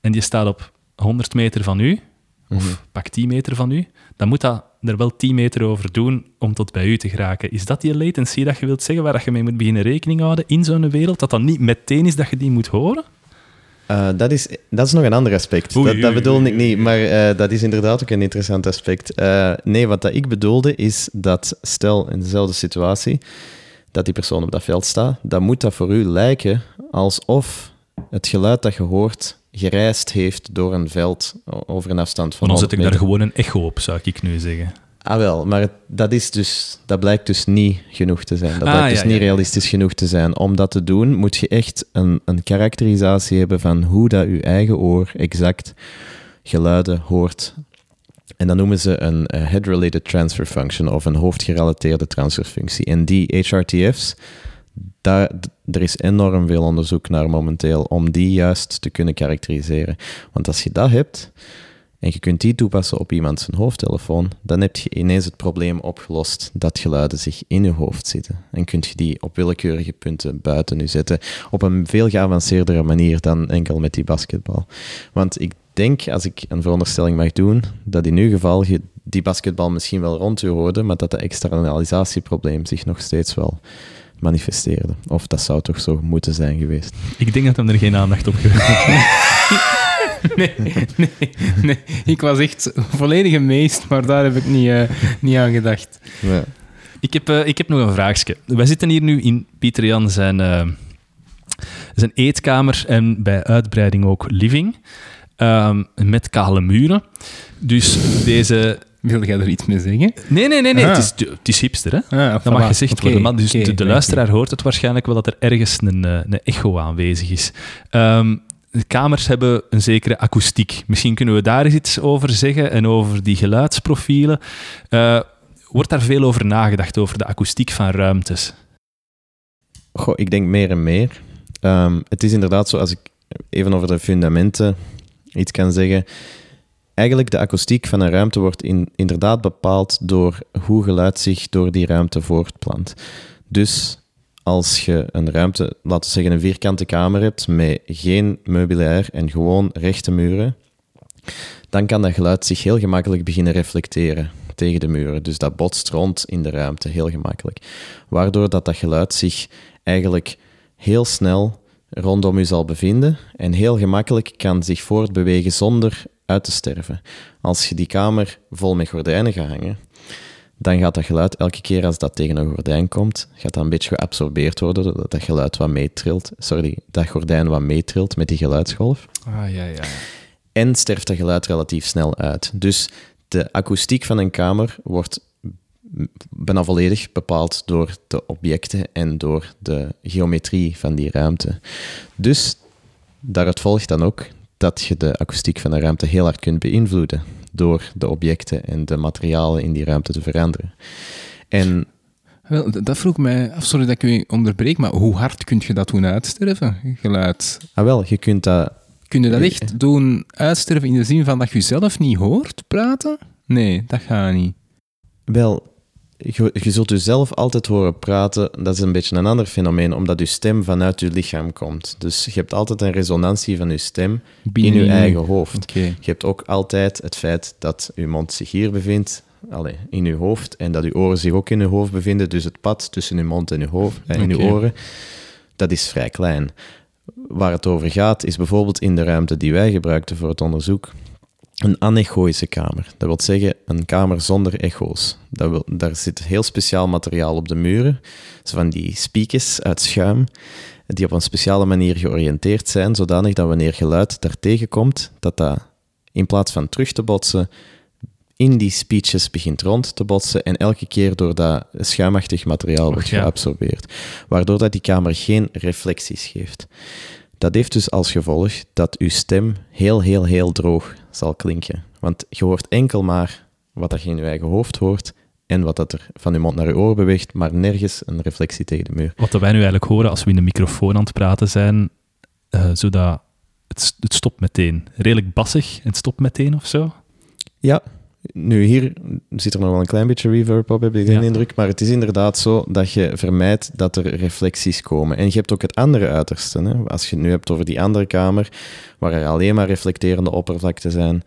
en die staat op 100 meter van u, of Mhm. pak 10 meter van u, dan moet dat er wel 10 meter over doen om tot bij u te geraken. Is dat die latency dat je wilt zeggen, waar dat je mee moet beginnen rekening houden in zo'n wereld, dat dat niet meteen is dat je die moet horen? Eh, dat, is, dat is nog een ander aspect. Oei, dat, dat oei, bedoel oei, ik niet, maar eh, dat is inderdaad ook een interessant aspect. Eh, nee, wat dat ik bedoelde is dat, stel in dezelfde situatie, dat die persoon op dat veld staat, dan moet dat voor u lijken alsof het geluid dat je hoort gereisd heeft door een veld over een afstand van Want dan zet 100 ik daar gewoon een echo op, zou ik nu zeggen. Ah wel, maar het- dat, is dus, dat blijkt dus niet genoeg te zijn. Dat Ah, blijkt ja, dus niet ja, ja. realistisch genoeg te zijn. Om dat te doen, moet je echt een, een karakterisatie hebben van hoe dat je eigen oor exact geluiden hoort. En dat noemen ze een eh, head-related transfer function of een hoofdgerelateerde transferfunctie. En die HRTF's, daar, er is enorm veel onderzoek naar momenteel om die juist te kunnen karakteriseren. Want als je dat hebt, en je kunt die toepassen op iemand zijn hoofdtelefoon, dan heb je ineens het probleem opgelost dat geluiden zich in je hoofd zitten. En kun je die op willekeurige punten buiten je zetten, op een veel geavanceerdere manier dan enkel met die basketbal. Want ik denk, als ik een veronderstelling mag doen, dat in uw geval je die basketbal misschien wel rond je hoorde, maar dat de externalisatieprobleem zich nog steeds wel manifesteerde. Of dat zou toch zo moeten zijn geweest. Ik denk dat hem er geen aandacht op geeft. <laughs> <laughs> Nee, nee, nee. Ik was echt volledig amazed, maar daar heb ik niet, eh, niet aan gedacht. Ja. Ik heb, eh, ik heb nog een vraagje. Wij zitten hier nu in Pieter Jan zijn, eh, zijn eetkamer en bij uitbreiding ook living. ehm, met kale muren. Dus deze... Wil jij er iets mee zeggen? Nee, nee, nee, nee. Ah. Het, is, het is hipster, hè? Ah, Dat mag gezegd Oké, worden. Maar dus de, luisteraar hoort het waarschijnlijk wel dat er ergens een, een echo aanwezig is. Ehm, de kamers hebben een zekere akoestiek. Misschien kunnen we daar eens iets over zeggen en over die geluidsprofielen. Eh, wordt daar veel over nagedacht, over de akoestiek van ruimtes? Goh, ik denk meer en meer. Ehm, het is inderdaad zo, als ik even over de fundamenten iets kan zeggen. Eigenlijk de akoestiek van een ruimte wordt in, inderdaad bepaald door hoe geluid zich door die ruimte voortplant. Dus als je een ruimte, laten we zeggen een vierkante kamer hebt met geen meubilair en gewoon rechte muren, dan kan dat geluid zich heel gemakkelijk beginnen reflecteren tegen de muren. Dus dat botst rond in de ruimte, heel gemakkelijk. Waardoor dat, dat geluid zich eigenlijk heel snel rondom u zal bevinden en heel gemakkelijk kan zich voortbewegen zonder uit te sterven. Als je die kamer vol met gordijnen gaat hangen, dan gaat dat geluid elke keer als dat tegen een gordijn komt, gaat dat een beetje geabsorbeerd worden, doordat dat geluid wat meetrilt, sorry, dat gordijn wat meetrilt met die geluidsgolf. Ah, ja, ja. En sterft dat geluid relatief snel uit. Dus de akoestiek van een kamer wordt bijna volledig bepaald door de objecten en door de geometrie van die ruimte. Dus daaruit volgt dan ook dat je de akoestiek van een ruimte heel hard kunt beïnvloeden door de objecten en de materialen in die ruimte te veranderen. En Wel, dat vroeg mij af, sorry dat ik u onderbreek, maar hoe hard kun je dat doen uitsterven, geluid? ah wel, je kunt dat Kun je dat echt doen uitsterven in de zin van dat je zelf niet hoort praten? Nee, dat gaat niet. Wel, je, je zult jezelf altijd horen praten. Dat is een beetje een ander fenomeen, omdat je stem vanuit je lichaam komt. Dus je hebt altijd een resonantie van je stem in je eigen hoofd. Je hebt ook altijd het feit dat je mond zich hier bevindt, allee, in uw hoofd en dat uw oren zich ook in uw hoofd bevinden. Dus het pad tussen uw mond en uw, hoofd, en in Oké. uw oren, dat is vrij klein. Waar het over gaat, is bijvoorbeeld in de ruimte die wij gebruikten voor het onderzoek, een anechoïsche kamer. Dat wil zeggen een kamer zonder echo's. Dat wil, daar zit heel speciaal materiaal op de muren, zo van die spiekjes uit schuim, die op een speciale manier georiënteerd zijn, zodanig dat wanneer geluid daartegen komt, dat dat in plaats van terug te botsen, in die speeches begint rond te botsen en elke keer door dat schuimachtig materiaal wordt geabsorbeerd. Waardoor dat die kamer geen reflecties geeft. Dat heeft dus als gevolg dat uw stem heel, heel, heel droog zal klinken. Want je hoort enkel maar wat dat je in je eigen hoofd hoort en wat dat er van je mond naar je oor beweegt, maar nergens een reflectie tegen de muur. Wat wij nu eigenlijk horen als we in de microfoon aan het praten zijn, eh, zodat het, het stopt meteen. Redelijk bassig en het stopt meteen of zo. Ja, nu hier zit er nog wel een klein beetje reverb op, heb ik de Ja. indruk. Maar het is inderdaad zo dat je vermijdt dat er reflecties komen. En je hebt ook het andere uiterste. Hè? Als je het nu hebt over die andere kamer, waar er alleen maar reflecterende oppervlakten zijn,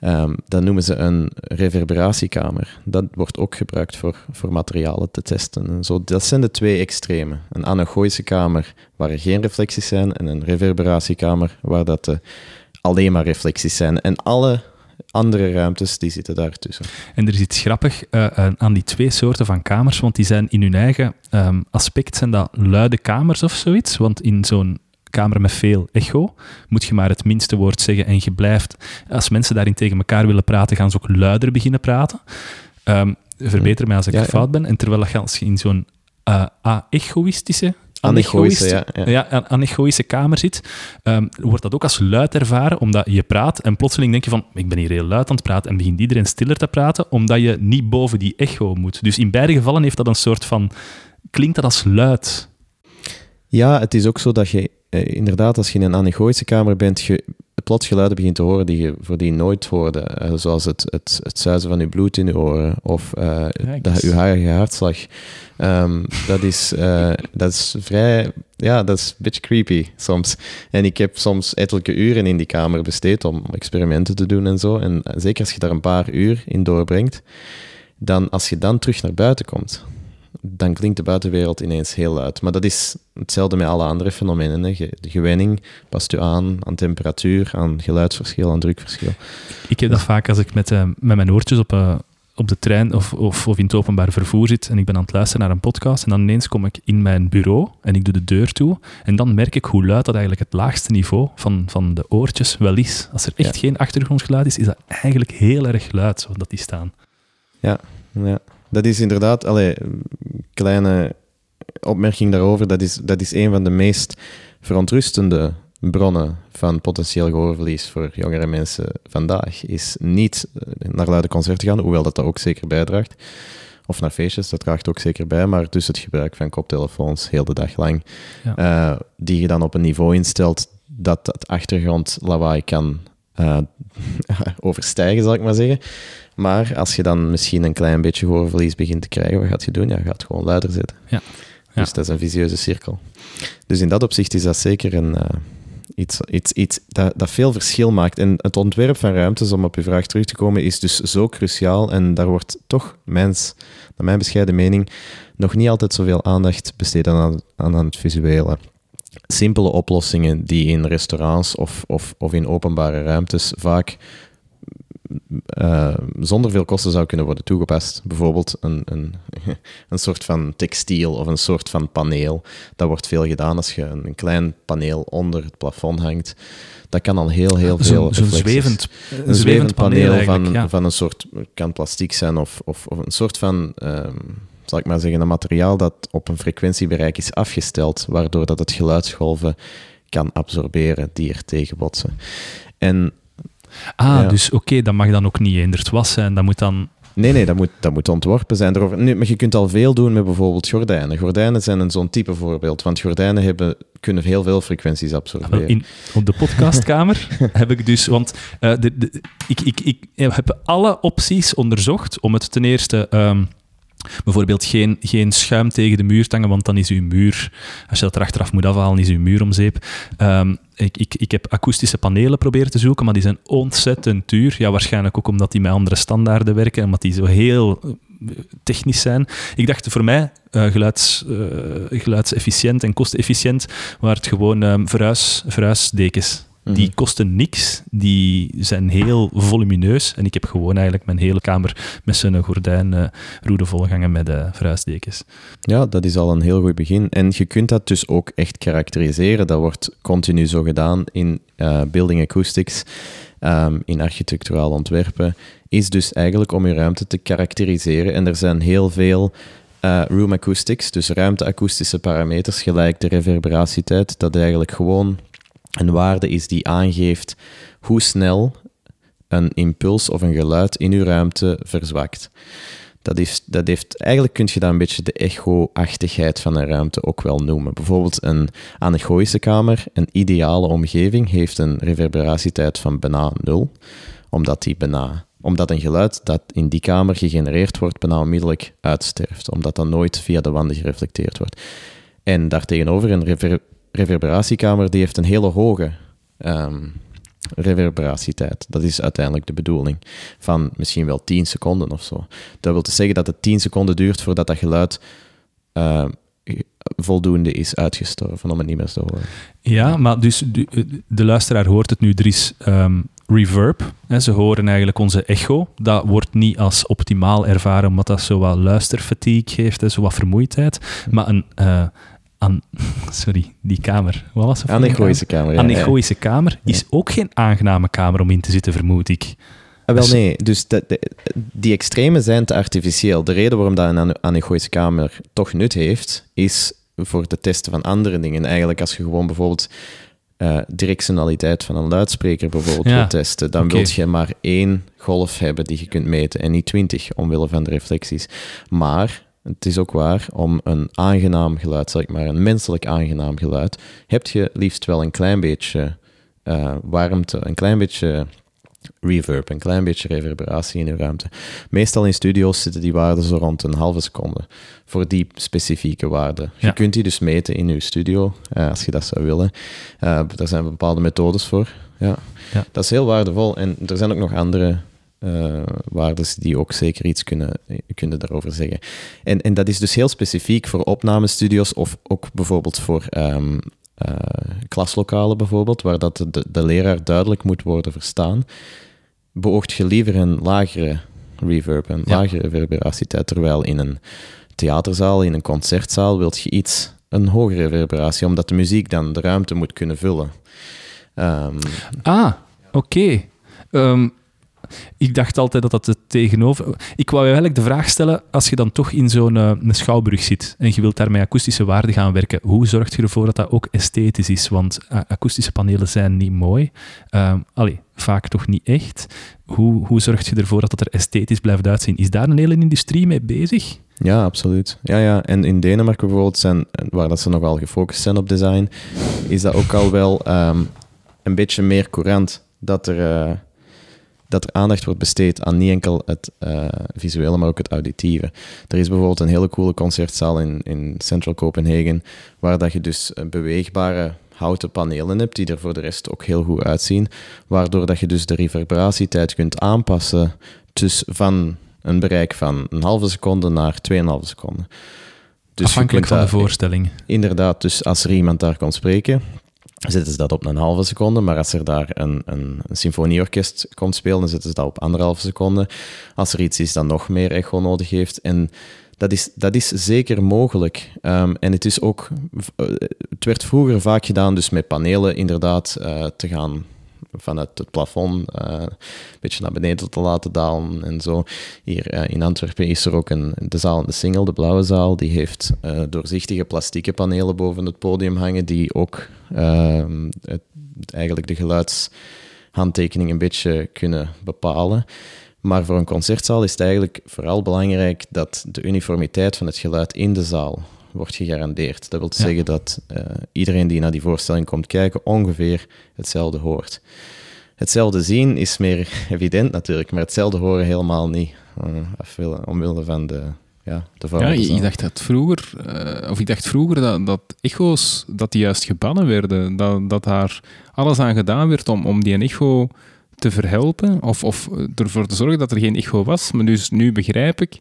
ehm, dat noemen ze een reverberatiekamer. Dat wordt ook gebruikt voor, voor materialen te testen. En zo, dat zijn de twee extremen. Een anechoïsche kamer waar er geen reflecties zijn en een reverberatiekamer waar dat eh, alleen maar reflecties zijn. En alle andere ruimtes die zitten daartussen. En er is iets grappig eh, aan die twee soorten van kamers, want die zijn in hun eigen ehm, aspect zijn dat luide kamers of zoiets. Want in zo'n kamer met veel echo moet je maar het minste woord zeggen en je blijft... Als mensen daarin tegen elkaar willen praten, gaan ze ook luider beginnen praten. Ehm, verbeter mij als ik Ja, ja. fout ben. En terwijl je als je in zo'n eh aegoïstische... Anechoïsche, ja, ja. ja, anechoïsche kamer zit, ehm, wordt dat ook als luid ervaren, omdat je praat en plotseling denk je van, ik ben hier heel luid aan het praten en begint iedereen stiller te praten, omdat je niet boven die echo moet. Dus in beide gevallen heeft dat een soort van, klinkt dat als luid. Ja, het is ook zo dat je eh, inderdaad, als je in een anechoïsche kamer bent, je plots geluiden begint te horen die je voordien nooit hoorde. Eh, zoals het, het, het zuizen van je bloed in je oren of eh eens. je hartslag. Ehm, dat, is, eh, <laughs> dat is vrij... Ja, dat is een beetje creepy soms. En ik heb soms ettelijke uren in die kamer besteed om experimenten te doen en zo. En zeker als je daar een paar uur in doorbrengt, dan als je dan terug naar buiten komt, dan klinkt de buitenwereld ineens heel luid. Maar dat is hetzelfde met alle andere fenomenen. Hè. De gewenning past u aan aan temperatuur, aan geluidsverschil, aan drukverschil. Ik heb dat vaak als ik met, eh, met mijn oortjes op, eh, op de trein of, of, of in het openbaar vervoer zit en ik ben aan het luisteren naar een podcast en dan ineens kom ik in mijn bureau en ik doe de deur toe en dan merk ik hoe luid dat eigenlijk het laagste niveau van, van de oortjes wel is. Als er echt Ja. geen achtergrondgeluid is, is dat eigenlijk heel erg luid, zo dat die staan. Ja, dat is inderdaad, allee, kleine opmerking daarover, dat is, dat is een van de meest verontrustende bronnen van potentieel gehoorverlies voor jongere mensen vandaag, is niet eh, naar luide concerten gaan, hoewel dat, dat ook zeker bijdraagt. Of naar feestjes, dat draagt ook zeker bij, maar dus het gebruik van koptelefoons heel de dag lang, Ja. eh, die je dan op een niveau instelt dat het achtergrondlawaai kan eh, <laughs> overstijgen, zal ik maar zeggen. Maar als je dan misschien een klein beetje gehoorverlies begint te krijgen, wat gaat je doen? Ja, je gaat gewoon luider zitten. Ja. Dus dat is een visieuze cirkel. Dus in dat opzicht is dat zeker een, eh, iets, iets, iets dat, dat veel verschil maakt. En het ontwerp van ruimtes, om op uw vraag terug te komen, is dus zo cruciaal. En daar wordt toch, mijns, naar mijn bescheiden mening, nog niet altijd zoveel aandacht besteed aan, aan, aan het visuele. Simpele oplossingen die in restaurants of, of, of in openbare ruimtes vaak eh, zonder veel kosten zou kunnen worden toegepast. Bijvoorbeeld een, een, <laughs> een soort van textiel of een soort van paneel. Dat wordt veel gedaan als je een, een klein paneel onder het plafond hangt. Dat kan al heel, heel veel Zo'n reflecties. zwevend, Een zwevend paneel, van, ja. van een soort, kan plastiek zijn of, of, of een soort van, ehm, zal ik maar zeggen, een materiaal dat op een frequentiebereik is afgesteld, waardoor dat het geluidsgolven kan absorberen die er tegen botsen. En Ah, Ja. dus oké, dat mag dan ook niet in het was zijn. Dat moet dan... Nee, nee, dat moet, dat moet ontworpen zijn. Daarover. Nu, maar je kunt al veel doen met bijvoorbeeld gordijnen. Gordijnen zijn een zo'n type voorbeeld, want gordijnen hebben, kunnen heel veel frequenties Wel, absorberen. in, op de podcastkamer <laughs> heb ik dus... Want eh, de, de, ik, ik, ik heb alle opties onderzocht om het ten eerste... ehm, Bijvoorbeeld geen, geen schuim tegen de muur hangen, want dan is uw muur, als je dat er achteraf moet afhalen, is uw muur om zeep. Ehm, ik, ik, ik heb akoestische panelen proberen te zoeken, maar die zijn ontzettend duur. Ja, waarschijnlijk ook omdat die met andere standaarden werken, omdat die zo heel eh, technisch zijn. Ik dacht voor mij, uh, geluids, uh, geluidsefficiënt en kostefficiënt, waren het gewoon um, verhuis, verhuisdekens. Die Mhm. kosten niks, die zijn heel volumineus. En ik heb gewoon eigenlijk mijn hele kamer met zijn gordijn uh, roede volgangen met uh, verhuisdekens. Ja, dat is al een heel goed begin. En je kunt dat dus ook echt karakteriseren. Dat wordt continu zo gedaan in uh, building acoustics, um, in architecturaal ontwerpen. Is dus eigenlijk om je ruimte te karakteriseren. En er zijn heel veel uh, room acoustics, dus ruimteakoestische parameters, gelijk de reverberatietijd, dat eigenlijk gewoon een waarde is die aangeeft hoe snel een impuls of een geluid in uw ruimte verzwakt. Dat heeft, dat heeft, eigenlijk kun je dat een beetje de echo-achtigheid van een ruimte ook wel noemen. Bijvoorbeeld een anechoïsche kamer, een ideale omgeving, heeft een reverberatietijd van bijna nul, omdat, die bijna, omdat een geluid dat in die kamer gegenereerd wordt, bijna onmiddellijk uitsterft, omdat dat nooit via de wanden gereflecteerd wordt. En daartegenover een rever reverberatiekamer die heeft een hele hoge um, reverberatietijd. Dat is uiteindelijk de bedoeling. Van misschien wel 10 seconden of zo. Dat wil dus zeggen dat het 10 seconden duurt voordat dat geluid uh, voldoende is uitgestorven om het niet meer te horen. Ja, maar dus de, de luisteraar hoort het nu. Er is um, reverb. Hè, ze horen eigenlijk onze echo. Dat wordt niet als optimaal ervaren, omdat dat zo wat luisterfatigue geeft, hè, zo wat vermoeidheid. Maar een... Uh, An <laughs> sorry, die kamer. Wat was het? Anechoïsche kamer. Ja, Anechoïsche ja. kamer is ja. ook geen aangename kamer om in te zitten, vermoed ik. Ah, wel nee, dus de, de, die extremen zijn te artificieel. De reden waarom dat een anechoïsche kamer toch nut heeft, is voor te testen van andere dingen. Eigenlijk als je gewoon bijvoorbeeld uh, directionaliteit van een luidspreker bijvoorbeeld ja. wil testen, dan okay. wil je maar één golf hebben die je kunt meten en niet twintig, omwille van de reflecties. Maar het is ook waar, om een aangenaam geluid, zeg maar, een menselijk aangenaam geluid, heb je liefst wel een klein beetje uh, warmte, een klein beetje reverb, een klein beetje reverberatie in je ruimte. Meestal in studio's zitten die waarden zo rond een halve seconde voor die specifieke waarden. Ja. Je kunt die dus meten in je studio, uh, als je dat zou willen. Uh, daar zijn bepaalde methodes voor. Ja. ja. Dat is heel waardevol. En er zijn ook nog andere uh, waardes die ook zeker iets kunnen, kunnen daarover zeggen. En, en dat is dus heel specifiek voor opnamestudio's of ook bijvoorbeeld voor um, uh, klaslokalen bijvoorbeeld, waar dat de, de leraar duidelijk moet worden verstaan. Beoogt je liever een lagere reverb, een ja. lagere reverberatietijd, terwijl in een theaterzaal, in een concertzaal, wilt je iets, een hogere reverberatie, omdat de muziek dan de ruimte moet kunnen vullen. Um, ah, oké. Okay. Um, ik dacht altijd dat dat het tegenover... Ik wou je eigenlijk de vraag stellen, als je dan toch in zo'n uh, zit en je wilt daar met akoestische waarden gaan werken, hoe zorg je ervoor dat dat ook esthetisch is? Want uh, akoestische panelen zijn niet mooi. Uh, allee, vaak toch niet echt. Hoe, hoe zorg je ervoor dat dat er esthetisch blijft uitzien? Is daar een hele industrie mee bezig? Ja, absoluut. Ja, ja. En in Denemarken bijvoorbeeld, zijn, waar dat ze nogal gefocust zijn op design, is dat ook al wel um, een beetje meer courant dat er, dat er aandacht wordt besteed aan niet enkel het uh, visuele, maar ook het auditieve. Er is bijvoorbeeld een hele coole concertzaal in, in Central Copenhagen, waar dat je dus beweegbare houten panelen hebt, die er voor de rest ook heel goed uitzien, waardoor dat je dus de reverberatietijd kunt aanpassen dus van een bereik van een halve seconde naar 2,5 seconden. Dus Afhankelijk van de voorstelling. Inderdaad, dus als er iemand daar kon spreken, zetten ze dat op een halve seconde. Maar als er daar een, een, een symfonieorkest komt spelen, dan zetten ze dat op anderhalve seconde. Als er iets is dat nog meer echo nodig heeft. En dat is, dat is zeker mogelijk. Um, en het is ook... Het werd vroeger vaak gedaan dus met panelen inderdaad uh, te gaan vanuit het plafond uh, een beetje naar beneden te laten dalen en zo. Hier uh, in Antwerpen is er ook een, de zaal in de Singel, de blauwe zaal, die heeft uh, doorzichtige plastieke panelen boven het podium hangen, die ook ehm, het, eigenlijk de geluidshandtekening een beetje kunnen bepalen. Maar voor een concertzaal is het eigenlijk vooral belangrijk dat de uniformiteit van het geluid in de zaal wordt gegarandeerd. Dat wil ja. zeggen dat uh, iedereen die naar die voorstelling komt kijken ongeveer hetzelfde hoort. Hetzelfde zien is meer <laughs> evident natuurlijk, maar hetzelfde horen helemaal niet. Uh, omwille van de ja, de Ja, je dacht dat vroeger, eh, of ik dacht vroeger dat, dat echo's dat die juist gebannen werden. Dat, dat daar alles aan gedaan werd om, om die echo te verhelpen. Of, of ervoor te zorgen dat er geen echo was. Maar dus nu begrijp ik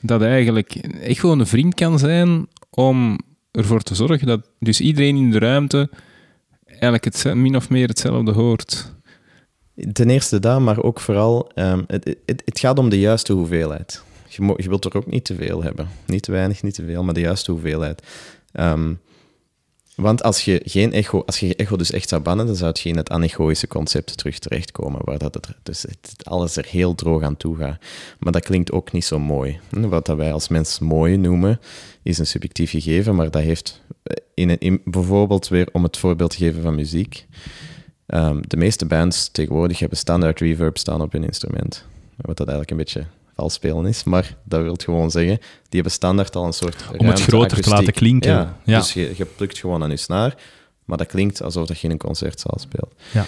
dat eigenlijk een echo een vriend kan zijn om ervoor te zorgen dat dus iedereen in de ruimte eigenlijk het, min of meer hetzelfde hoort. Ten eerste dat, maar ook vooral, ehm, het, het, het gaat om de juiste hoeveelheid. Je, je wilt er ook niet te veel hebben. Niet te weinig, niet te veel, maar de juiste hoeveelheid. Ehm, want als je geen echo, als je je echo dus echt zou bannen, dan zou het geen het anechoïsche concept terug terechtkomen, waar dat het, dus het, alles er heel droog aan toe gaat. Maar dat klinkt ook niet zo mooi. Wat dat wij als mens mooi noemen, is een subjectief gegeven, maar dat heeft eh, in, een- in, bijvoorbeeld weer om het voorbeeld te geven van muziek. Ehm, de meeste bands tegenwoordig hebben standaard reverb staan op hun instrument. Wat dat eigenlijk een beetje vals spelen is, maar dat wil gewoon zeggen, die hebben standaard al een soort Om het groter te laten klinken. Ja, Ja. dus je, je plukt gewoon aan je snaar, maar dat klinkt alsof dat je in een concertzaal speelt. Ja.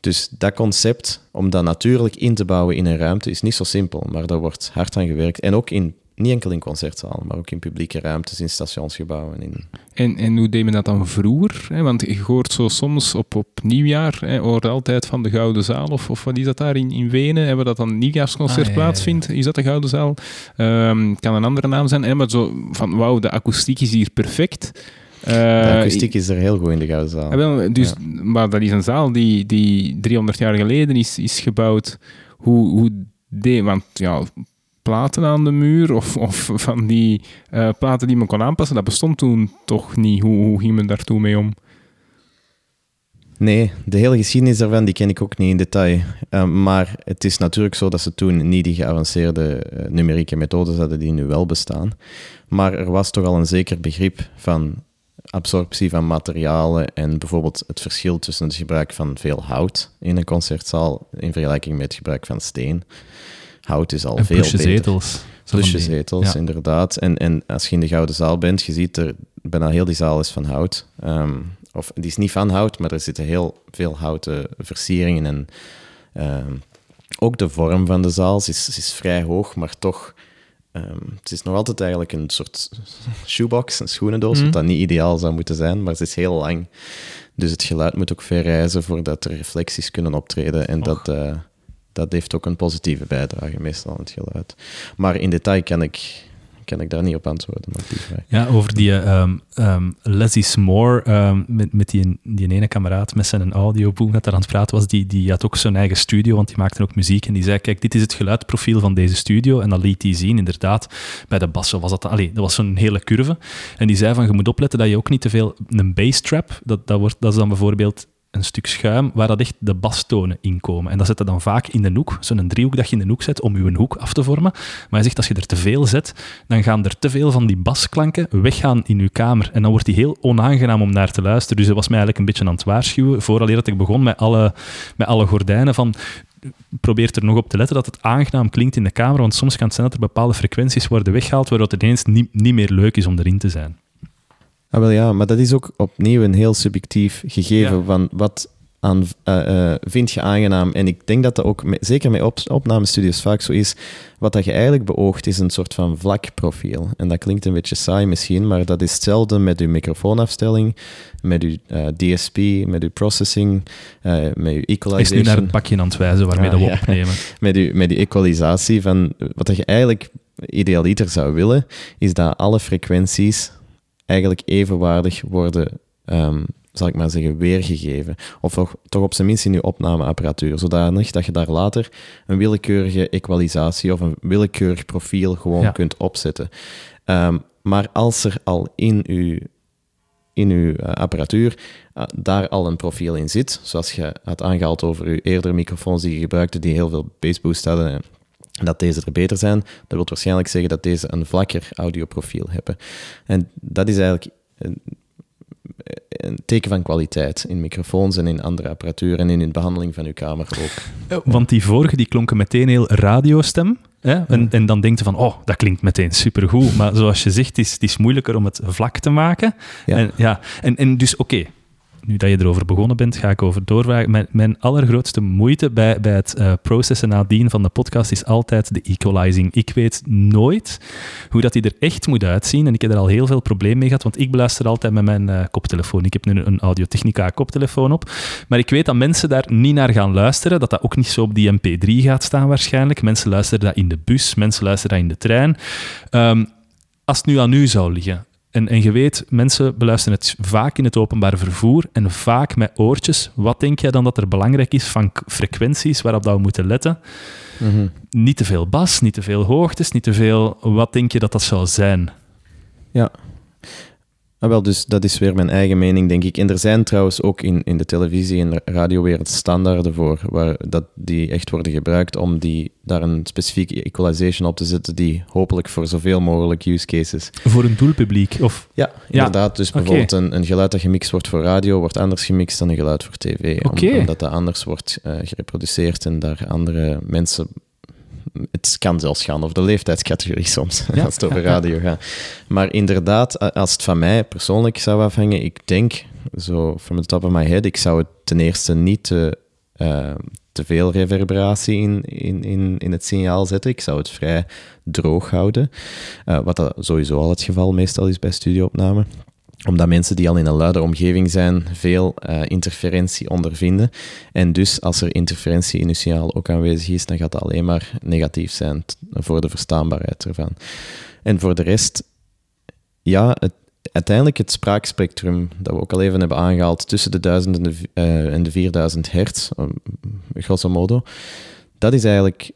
Dus dat concept, om dat natuurlijk in te bouwen in een ruimte, is niet zo simpel, maar daar wordt hard aan gewerkt. En ook in, niet enkel in concertzalen, maar ook in publieke ruimtes, in stationsgebouwen. In... En, en hoe deed men dat dan vroeger? Hè? Want je hoort zo soms op, op nieuwjaar, hè, hoort altijd van de Gouden Zaal, of, of wat is dat daar in, in Wenen, hebben dat dan een nieuwjaarsconcert Ah, ja, ja, ja. plaatsvindt? Is dat de Gouden Zaal? Ehm, kan een andere naam zijn, hè? maar zo van wauw, de akoestiek is hier perfect. De Eh, akoestiek is er heel goed in de Gouden Zaal. Ah, wel, dus, Maar dat is een zaal die, die 300 jaar geleden is, is gebouwd. Hoe, hoe deed... Want ja, platen aan de muur of, of van die eh, platen die men kon aanpassen, dat bestond toen toch niet. Hoe, hoe ging men daar toen mee om? Nee, de hele geschiedenis daarvan die ken ik ook niet in detail. Uh, maar het is natuurlijk zo dat ze toen niet die geavanceerde uh, numerieke methodes hadden die nu wel bestaan. Maar er was toch al een zeker begrip van absorptie van materialen en bijvoorbeeld het verschil tussen het gebruik van veel hout in een concertzaal in vergelijking met het gebruik van steen. Hout is al en veel plusje beter. zetels. Plusje zetels, ja. inderdaad. En, en als je in de Gouden Zaal bent, je ziet er bijna heel die zaal is van hout. Ehm, of die is niet van hout, maar er zitten heel veel houten versieringen. En ehm, ook de vorm van de zaal is, is vrij hoog, maar toch. ehm, het is nog altijd eigenlijk een soort shoebox, een schoenendoos, Mhm. wat dat niet ideaal zou moeten zijn, maar het is heel lang. Dus het geluid moet ook ver reizen voordat er reflecties kunnen optreden. En dat, eh, dat heeft ook een positieve bijdrage, meestal aan het geluid. Maar in detail kan ik, kan ik daar niet op antwoorden. Ja, over die ehm ehm Leslie S'more, ehm, met, met die, die ene kameraad met zijn audioboek dat daar aan het praten was, die, die had ook zijn eigen studio, want die maakte ook muziek. En die zei, kijk, dit is het geluidprofiel van deze studio. En dat liet hij zien, inderdaad, bij de bassen was dat... Allee, dat was zo'n hele curve. En die zei van, je moet opletten dat je ook niet te veel... Een bass-trap, dat, dat, wordt, dat is dan bijvoorbeeld een stuk schuim waar dat echt de bastonen in komen. En dat zet je dan vaak in de hoek, zo'n driehoek dat je in de hoek zet om je hoek af te vormen. Maar hij zegt, als je er te veel zet, dan gaan er te veel van die basklanken weggaan in je kamer. En dan wordt die heel onaangenaam om naar te luisteren. Dus dat was mij eigenlijk een beetje aan het waarschuwen, vooral dat ik begon met alle, met alle gordijnen van... Probeer er nog op te letten dat het aangenaam klinkt in de kamer, want soms kan het zijn dat er bepaalde frequenties worden weggehaald, waardoor het ineens niet, niet meer leuk is om erin te zijn. Ah, wel ja, maar dat is ook opnieuw een heel subjectief gegeven Ja. van wat aan, eh, eh, vind je aangenaam. En ik denk dat dat ook, met- zeker met op, opnamestudios vaak zo is, wat dat je eigenlijk beoogt is een soort van vlak profiel. En dat klinkt een beetje saai misschien, maar dat is hetzelfde met je microfoonafstelling, met je eh, DSP, met je processing, met je Hij is nu naar het pakje aan het wijzen waarmee Ah, dat we ja. opnemen. <laughs> met die, met die equalisatie van wat dat je eigenlijk idealiter zou willen, is dat alle frequenties eigenlijk evenwaardig worden, ehm, zal ik maar zeggen, weergegeven. Of toch, toch op zijn minst in je opnameapparatuur, zodanig dat je daar later een willekeurige equalisatie of een willekeurig profiel gewoon Ja. kunt opzetten. Ehm, maar als er al in je in uw eh, apparatuur eh, daar al een profiel in zit, zoals je had aangehaald over uw eerdere microfoons die je gebruikte, die heel veel bassboost hadden, en dat deze er beter zijn, dat wil waarschijnlijk zeggen dat deze een vlakker audioprofiel hebben. En dat is eigenlijk een, een teken van kwaliteit in microfoons en in andere apparatuur en in de behandeling van uw kamer ook. Want die vorige die klonken meteen heel radiostem. Hè? En, en dan denkt je van, oh, dat klinkt meteen supergoed. Maar zoals je zegt, het is, het is moeilijker om het vlak te maken. Ja. En, ja. en, en dus, oké, nu dat je erover begonnen bent, ga ik over doorvragen. Mijn, mijn allergrootste moeite bij, bij het uh, processen nadien van de podcast is altijd de equalizing. Ik weet nooit hoe dat die er echt moet uitzien. En ik heb er al heel veel problemen mee gehad, want ik beluister altijd met mijn uh, koptelefoon. Ik heb nu een Audio-Technica koptelefoon op. Maar ik weet dat mensen daar niet naar gaan luisteren, dat dat ook niet zo op die MP3 gaat staan waarschijnlijk. Mensen luisteren dat in de bus, mensen luisteren dat in de trein. Um, als het nu aan u zou liggen, en, en je weet, mensen beluisteren het vaak in het openbaar vervoer en vaak met oortjes. Wat denk jij dan dat er belangrijk is van frequenties waarop dat we moeten letten? Mhm. Niet te veel bas, niet te veel hoogtes, niet te veel... Wat denk je dat dat zou zijn? Ja, Ah, wel, dus dat is weer mijn eigen mening, denk ik. En er zijn trouwens ook in, in de televisie- en radiowereld standaarden voor, waar dat die echt worden gebruikt om die, daar een specifieke equalization op te zetten, die hopelijk voor zoveel mogelijk use cases... Voor een doelpubliek? Of... Ja, inderdaad. Dus bijvoorbeeld een, een, geluid dat gemixt wordt voor radio, wordt anders gemixt dan een geluid voor tv. Okay. omdat dat anders wordt uh, gereproduceerd en daar andere mensen het kan zelfs gaan over de leeftijdscategorie soms, <laughs> als het over radio gaat. Maar inderdaad, als het van mij persoonlijk zou afhangen, ik denk, zo from the top of my head, ik zou het ten eerste niet te, uh, te veel reverberatie in, in, in, in het signaal zetten. Ik zou het vrij droog houden, uh, wat dat sowieso al het geval meestal is bij studioopname omdat mensen die al in een luide omgeving zijn, veel uh, interferentie ondervinden. En dus als er interferentie in signaal ook aanwezig is, dan gaat dat alleen maar negatief zijn voor de verstaanbaarheid ervan. En voor de rest, ja, het, uiteindelijk het spraakspectrum dat we ook al even hebben aangehaald tussen de 1000 en de, uh, en de 4000 hertz, um, grosso modo, dat is eigenlijk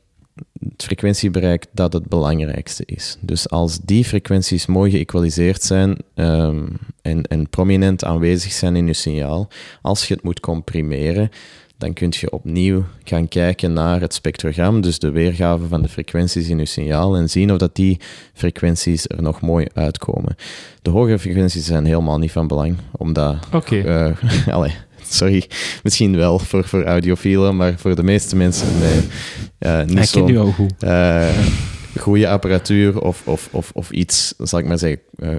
het frequentiebereik dat het belangrijkste is. Dus als die frequenties mooi geëqualiseerd zijn um, en, en prominent aanwezig zijn in je signaal, als je het moet comprimeren, dan kun je opnieuw gaan kijken naar het spectrogram, dus de weergave van de frequenties in je signaal, en zien of dat die frequenties er nog mooi uitkomen. De hogere frequenties zijn helemaal niet van belang, omdat... Oké. <laughs> Okay. Uh, sorry, misschien wel voor, voor audiofielen, maar voor de meeste mensen nee, uh, niet zo. nu al goed. Uh, goede apparatuur of, of, of, of iets, zal ik maar zeggen, uh,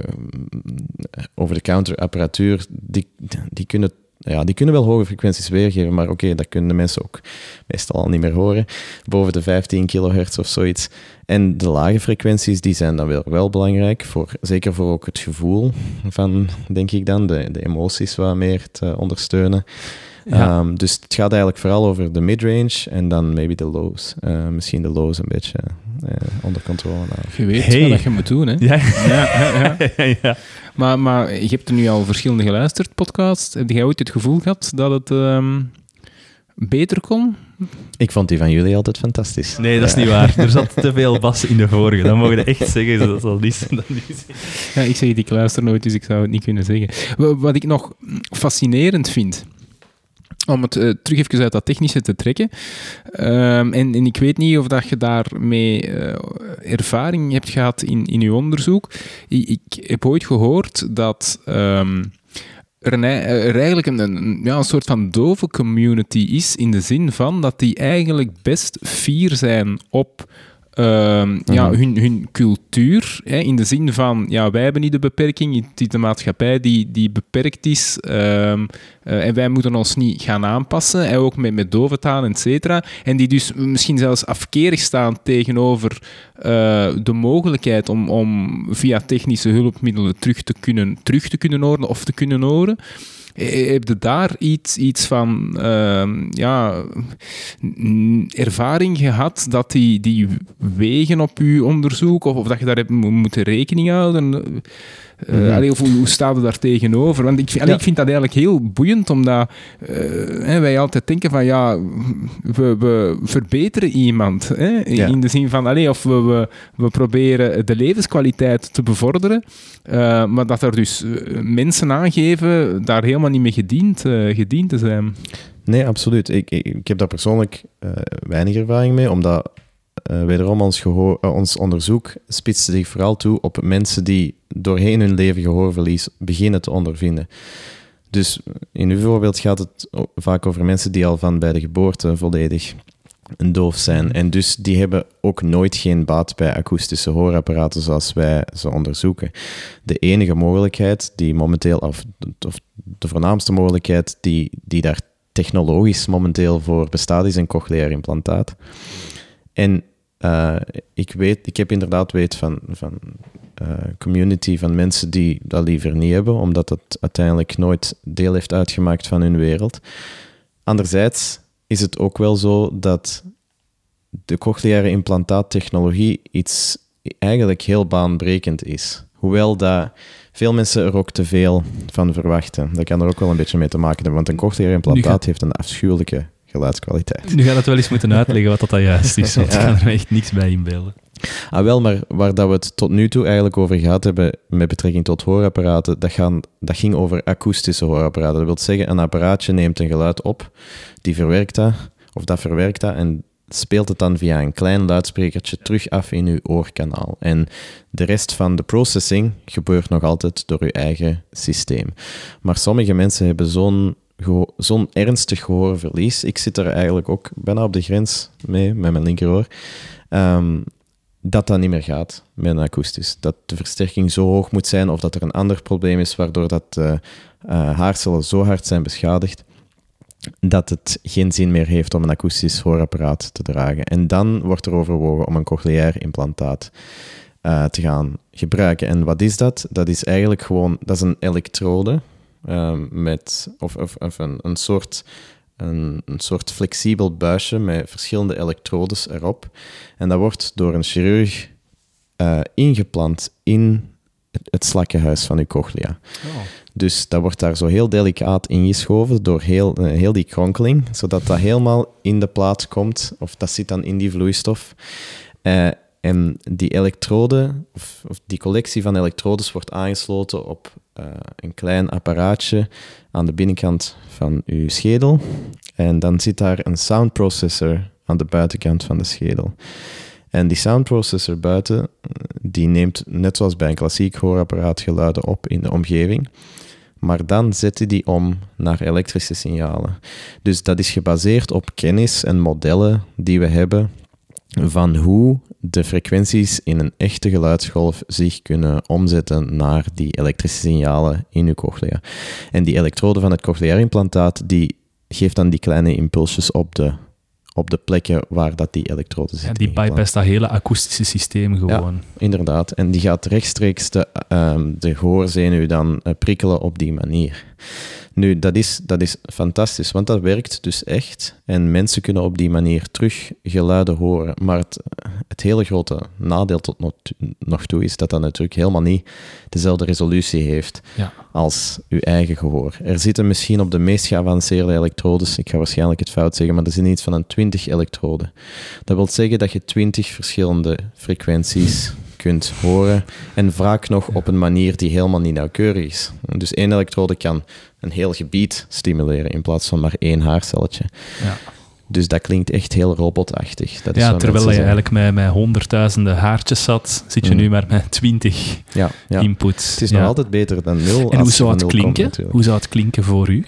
over-the-counter apparatuur, die, die kunnen ja, die kunnen wel hoge frequenties weergeven, maar oké, dat kunnen de mensen ook meestal al niet meer horen. Boven de 15 kilohertz of zoiets. En de lage frequenties, die zijn dan wel, wel belangrijk, voor, zeker voor ook het gevoel van, denk ik dan, de, de emoties wat meer te ondersteunen. Ja. Um, dus het gaat eigenlijk vooral over de midrange en dan maybe de lows. Uh, misschien de lows een beetje onder controle houden. Je weet Hey. wat je moet doen, hè? Ja, ja, ja. ja, <laughs> ja. Maar, maar je hebt er nu al verschillende geluisterd, podcast. Heb jij ooit het gevoel gehad dat het ehm, beter kon? Ik vond die van jullie altijd fantastisch. Nee, dat is niet waar. Er zat te veel <laughs> bas in de vorige. Dat mogen we echt zeggen. Dat zal niet, dat niet Ja, ik zeg het, ik luister nooit, dus ik zou het niet kunnen zeggen. Wa- Wat ik nog fascinerend vind, om het eh, terug even uit dat technische te trekken. Ehm, en, en ik weet niet of dat je daarmee eh, ervaring hebt gehad in, in je onderzoek. Ik, ik heb ooit gehoord dat ehm, er, een, er eigenlijk een, een, ja, een soort van dove community is, in de zin van dat die eigenlijk best fier zijn op ehm, ja, Mhm. hun, hun cultuur. Hè, in de zin van, ja, wij hebben niet de beperking, het is de maatschappij die, die beperkt is. ehm, eh, en wij moeten ons niet gaan aanpassen, hè, ook met, met doventaal, et cetera. En die dus misschien zelfs afkerig staan tegenover eh, de mogelijkheid om, om via technische hulpmiddelen terug te kunnen, terug te kunnen horen of te kunnen horen. Eh, Heb je daar iets, iets van ehm, ja, ervaring gehad dat die, die wegen op uw onderzoek of, of dat je daar hebt mo- moeten rekening houden? Allee, of hoe, hoe staat het daar tegenover? Want ik, vind- allee, Ja. ik vind dat eigenlijk heel boeiend, omdat eh, hè, wij altijd denken van ja, we, we verbeteren iemand. Hè, in- Ja. In de zin van, allee, of we, we, we proberen de levenskwaliteit te bevorderen, eh, maar dat er dus mensen aangeven daar helemaal niet mee gediend, gediend te zijn. Nee, absoluut. Ik, ik, ik heb daar persoonlijk weinig ervaring mee, omdat eh, wederom ons, eh, ons onderzoek spitste zich vooral toe op mensen die doorheen hun leven gehoorverlies beginnen te ondervinden. Dus in uw voorbeeld gaat het vaak over mensen die al van bij de geboorte volledig doof zijn. En dus die hebben ook nooit geen baat bij akoestische hoorapparaten zoals wij ze onderzoeken. De enige mogelijkheid die momenteel, of, of de voornaamste mogelijkheid die, die daar technologisch momenteel voor bestaat, is een cochleair implantaat. En uh, ik, weet, ik heb inderdaad weet van, van uh, community van mensen die dat liever niet hebben, omdat het uiteindelijk nooit deel heeft uitgemaakt van hun wereld. Anderzijds is het ook wel zo dat de cochleaire implantaattechnologie iets eigenlijk heel baanbrekend is. Hoewel dat veel mensen er ook te veel van verwachten. Dat kan er ook wel een beetje mee te maken hebben, want een cochleaire implantaat heeft een afschuwelijke geluidskwaliteit. Nu gaat het wel eens moeten uitleggen wat dat juist is, want <laughs> ik kan er echt niks bij inbeelden. Ah, wel, maar waar dat we het tot nu toe eigenlijk over gehad hebben met betrekking tot hoorapparaten, dat, gaan, dat ging over akoestische hoorapparaten. Dat wil zeggen, een apparaatje neemt een geluid op, die verwerkt dat, of dat verwerkt dat, en speelt het dan via een klein luidsprekertje terug af in uw oorkanaal. En de rest van de processing gebeurt nog altijd door uw eigen systeem. Maar sommige mensen hebben zo'n zo'n ernstig gehoorverlies. Ik zit er eigenlijk ook bijna op de grens mee, met mijn linkeroor. Um, dat dat niet meer gaat met een akoestisch. Dat de versterking zo hoog moet zijn of dat er een ander probleem is waardoor dat uh, haarcellen zo hard zijn beschadigd dat het geen zin meer heeft om een akoestisch hoorapparaat te dragen. En dan wordt er overwogen om een cochleair implantaat uh, te gaan gebruiken. En wat is dat? Dat is eigenlijk gewoon dat is een elektrode met, of, of, of een, een soort een, een, soort flexibel buisje met verschillende elektrodes erop. En dat wordt door een chirurg uh, ingeplant in het, slakkenhuis van uw cochlea. Oh. Dus dat wordt daar zo heel delicaat ingeschoven door heel, uh, heel die kronkeling, zodat dat helemaal in de plaat komt, of dat zit dan in die vloeistof. Uh, en die elektrode, of, die collectie van elektrodes, wordt aangesloten op uh, een klein apparaatje aan de binnenkant van uw schedel. En dan zit daar een sound processor aan de buitenkant van de schedel. En die sound processor buiten, die neemt net zoals bij een klassiek hoorapparaat geluiden op in de omgeving. Maar dan zet hij die om naar elektrische signalen. Dus dat is gebaseerd op kennis en modellen die we hebben van hoe de frequenties in een echte geluidsgolf zich kunnen omzetten naar die elektrische signalen in uw cochlea. En die elektrode van het cochleair implantaat die geeft dan die kleine impulsjes op de, op de plekken waar dat die elektrode zit. Ja, die bypass dat hele akoestische systeem gewoon. Ja, inderdaad. En die gaat rechtstreeks de, um, de gehoorzenuw dan uh, prikkelen op die manier. Nu, dat is, dat is fantastisch, want dat werkt dus echt. En mensen kunnen op die manier terug geluiden horen. Maar het, het hele grote nadeel tot nog toe is dat dat natuurlijk helemaal niet dezelfde resolutie heeft ja. als uw eigen gehoor. Er zitten misschien op de meest geavanceerde elektrodes, ik ga waarschijnlijk het fout zeggen, maar er zitten iets van een 20 elektroden. Dat wil zeggen dat je 20 verschillende frequenties kunt horen. En vaak nog op een manier die helemaal niet nauwkeurig is. Dus één elektrode kan een heel gebied stimuleren in plaats van maar één haarcelletje. Ja. Dus dat klinkt echt heel robotachtig. Dat is ja, terwijl je eigenlijk met, met honderdduizenden haartjes zat, zit je mm. nu maar met twintig ja, ja. inputs. Het is nog altijd beter dan nul. En hoe zou het klinken? hoe zou het klinken voor u?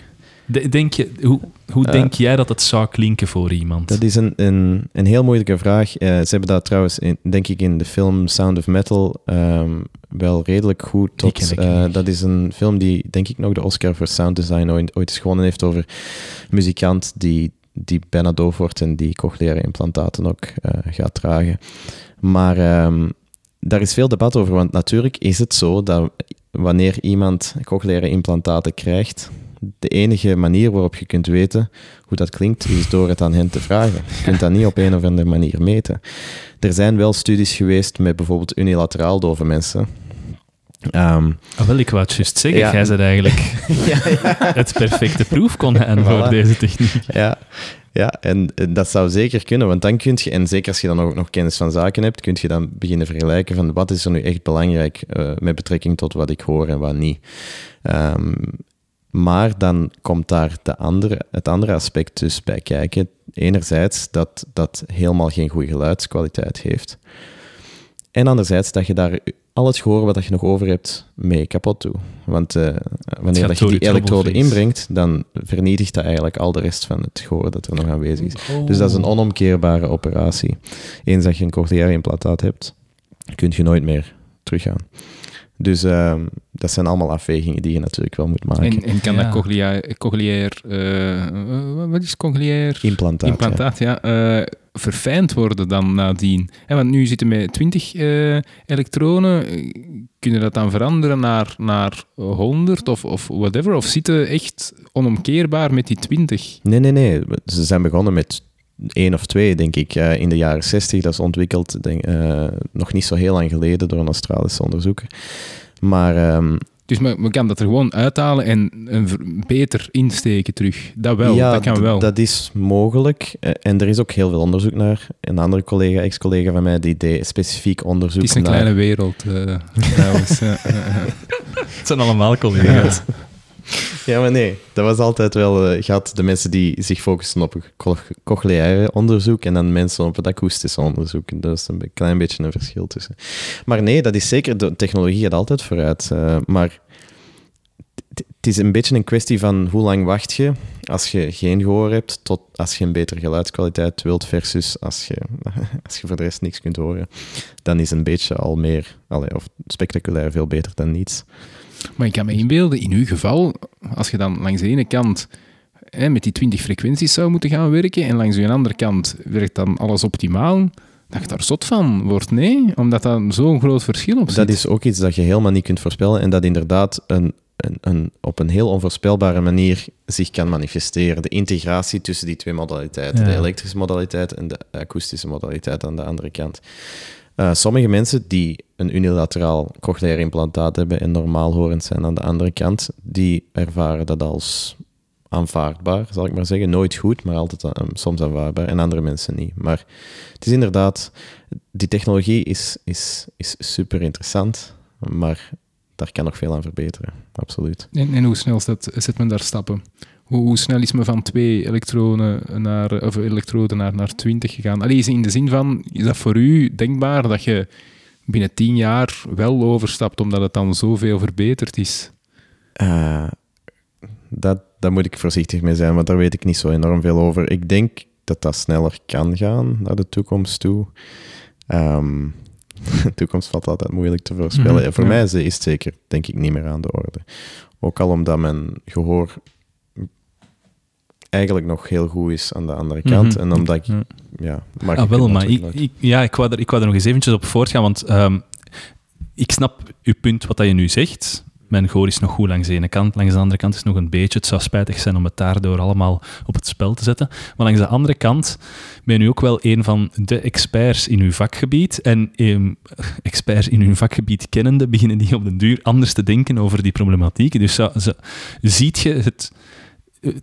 Denk je, hoe hoe denk jij dat het zou klinken voor iemand? Dat is een, een, een heel moeilijke vraag. Uh, ze hebben dat trouwens, in, denk ik, in de film Sound of Metal um, wel redelijk goed tot... Uh, dat is een film die, denk ik, nog de Oscar voor Sound Design ooit, ooit gewonnen heeft over een muzikant die, die bijna doof wordt en die cochleaire implantaten ook uh, gaat dragen. Maar um, daar is veel debat over, want natuurlijk is het zo dat wanneer iemand cochleaire implantaten krijgt, de enige manier waarop je kunt weten hoe dat klinkt, is door het aan hen te vragen. Je kunt dat niet op een of andere manier meten. Er zijn wel studies geweest met bijvoorbeeld unilateraal dove mensen. Um, ah, wel, ik wou het juist zeggen, jij bent eigenlijk <laughs> ja, ja. het perfecte proef kon voilà. voor deze techniek. Ja, ja en, dat zou zeker kunnen, want dan kun je, en zeker als je dan ook nog kennis van zaken hebt, kun je dan beginnen vergelijken van wat is er nu echt belangrijk uh, met betrekking tot wat ik hoor en wat niet. Um, maar dan komt daar de andere, het andere aspect dus bij kijken. Enerzijds dat dat helemaal geen goede geluidskwaliteit heeft. En anderzijds dat je daar al het gehoor wat je nog over hebt mee kapot doen. Want uh, wanneer dat je die elektrode inbrengt, dan vernietigt dat eigenlijk al de rest van het gehoor dat er nog aanwezig is. Oh. Dus dat is een onomkeerbare operatie. Eens dat je een cochleair implantaat hebt, kun je nooit meer teruggaan. Dus ehm, dat zijn allemaal afwegingen die je natuurlijk wel moet maken. En, en kan Ja. dat cochleair, cochleair eh, wat is cochleair? Implantaat. ja. implantaat, ja, eh, verfijnd worden dan nadien. Hè, want nu zitten we met 20 eh, elektronen. Kunnen dat dan veranderen naar, naar 100 of, of whatever? Of zitten echt onomkeerbaar met die 20? Nee, nee, nee. Ze zijn begonnen met één of twee, denk ik, eh, in de jaren 60. Dat is ontwikkeld denk, eh, nog niet zo heel lang geleden door een Australische onderzoeker. Maar ehm, Dus men, men kan dat er gewoon uithalen en een beter insteken terug. Dat wel, ja, dat kan wel. dat is mogelijk. Eh, En er is ook heel veel onderzoek naar. Een andere collega, ex-collega van mij, die deed specifiek onderzoek het is een naar... kleine wereld, eh, trouwens. <laughs> Het zijn allemaal collega's. Ja, <laughs> maar nee. Dat was altijd wel... eh, had de mensen die zich focusten op cochleaire onderzoek en dan mensen op het akoestische onderzoek. Dat is een klein beetje een verschil tussen. Maar nee, dat is zeker... De technologie gaat altijd vooruit. eh, maar het is een beetje een kwestie van hoe lang wacht je als je geen gehoor hebt, tot als je een betere geluidskwaliteit wilt, versus als je, <laughs> als je voor de rest niks kunt horen. Dan is een beetje al meer, allee, of spectaculair veel beter dan niets. Maar ik kan me inbeelden, in uw geval, als je dan langs de ene kant hè, met die 20 frequenties zou moeten gaan werken en langs de andere kant werkt dan alles optimaal, dat je daar zot van wordt, nee? Omdat dan zo'n groot verschil op zit. Dat is ook iets dat je helemaal niet kunt voorspellen en dat inderdaad een, een, een, op een heel onvoorspelbare manier zich kan manifesteren. De integratie tussen die twee modaliteiten, Ja. de elektrische modaliteit en de akoestische modaliteit aan de andere kant. Eh, sommige mensen die een unilateraal cochleair implantaat hebben en normaal horend zijn aan de andere kant, die ervaren dat als aanvaardbaar, zal ik maar zeggen. Nooit goed, maar altijd eh, soms aanvaardbaar. En andere mensen niet. Maar het is inderdaad, die technologie is, is, is super interessant, maar daar kan nog veel aan verbeteren. Absoluut. En, en hoe snel zet, zet men daar stappen? Hoe, hoe snel is men van twee elektronen naar, of elektroden naar, naar 20 gegaan? Allee, is in de zin van, is dat voor u denkbaar dat je binnen tien jaar wel overstapt, omdat het dan zoveel verbeterd is? Eh, dat, daar moet ik voorzichtig mee zijn, want daar weet ik niet zo enorm veel over. Ik denk dat dat sneller kan gaan naar de toekomst toe. Ehm, <laughs> de toekomst valt altijd moeilijk te voorspellen. Mhm, Voor ja. mij is het zeker, denk ik, niet meer aan de orde. Ook al omdat mijn gehoor eigenlijk nog heel goed is aan de andere kant. Mhm. En omdat ik, Ja. ja, maar Ah, je wel, maar ik, ik- ja, ik, wou er, ik wou er nog eens eventjes op voortgaan, want ehm, ik snap uw punt wat dat je nu zegt. Mijn gehoor is nog goed langs de ene kant, langs de andere kant is het nog een beetje. Het zou spijtig zijn om het daardoor allemaal op het spel te zetten. Maar langs de andere kant ben u ook wel een van de experts in uw vakgebied. En ehm, experts in uw vakgebied kennende beginnen die op den duur anders te denken over die problematiek. Dus zou- ziet je het...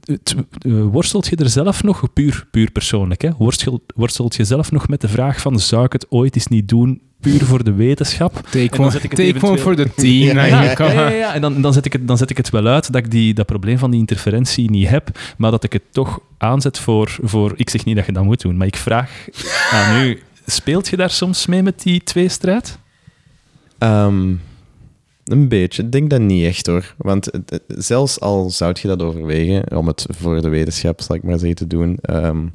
het- eh, worstelt je er zelf nog, puur, puur persoonlijk, hè? Worstelt, worstelt je zelf nog met de vraag van zou ik het ooit eens niet doen, puur voor de wetenschap? Take dan one, for the team. Ja, ja. En dan, dan, zet ik het, dan zet ik het wel uit dat ik die, dat probleem van die interferentie niet heb, maar dat ik het toch aanzet voor, voor... Ik zeg niet dat je dat moet doen, maar ik vraag aan u, <laughs> speelt je daar soms mee met die tweestrijd? Ehm, een beetje. Ik denk dat niet echt hoor. Want zelfs al zou je dat overwegen, om het voor de wetenschap, zal ik maar zeggen, te doen. ehm,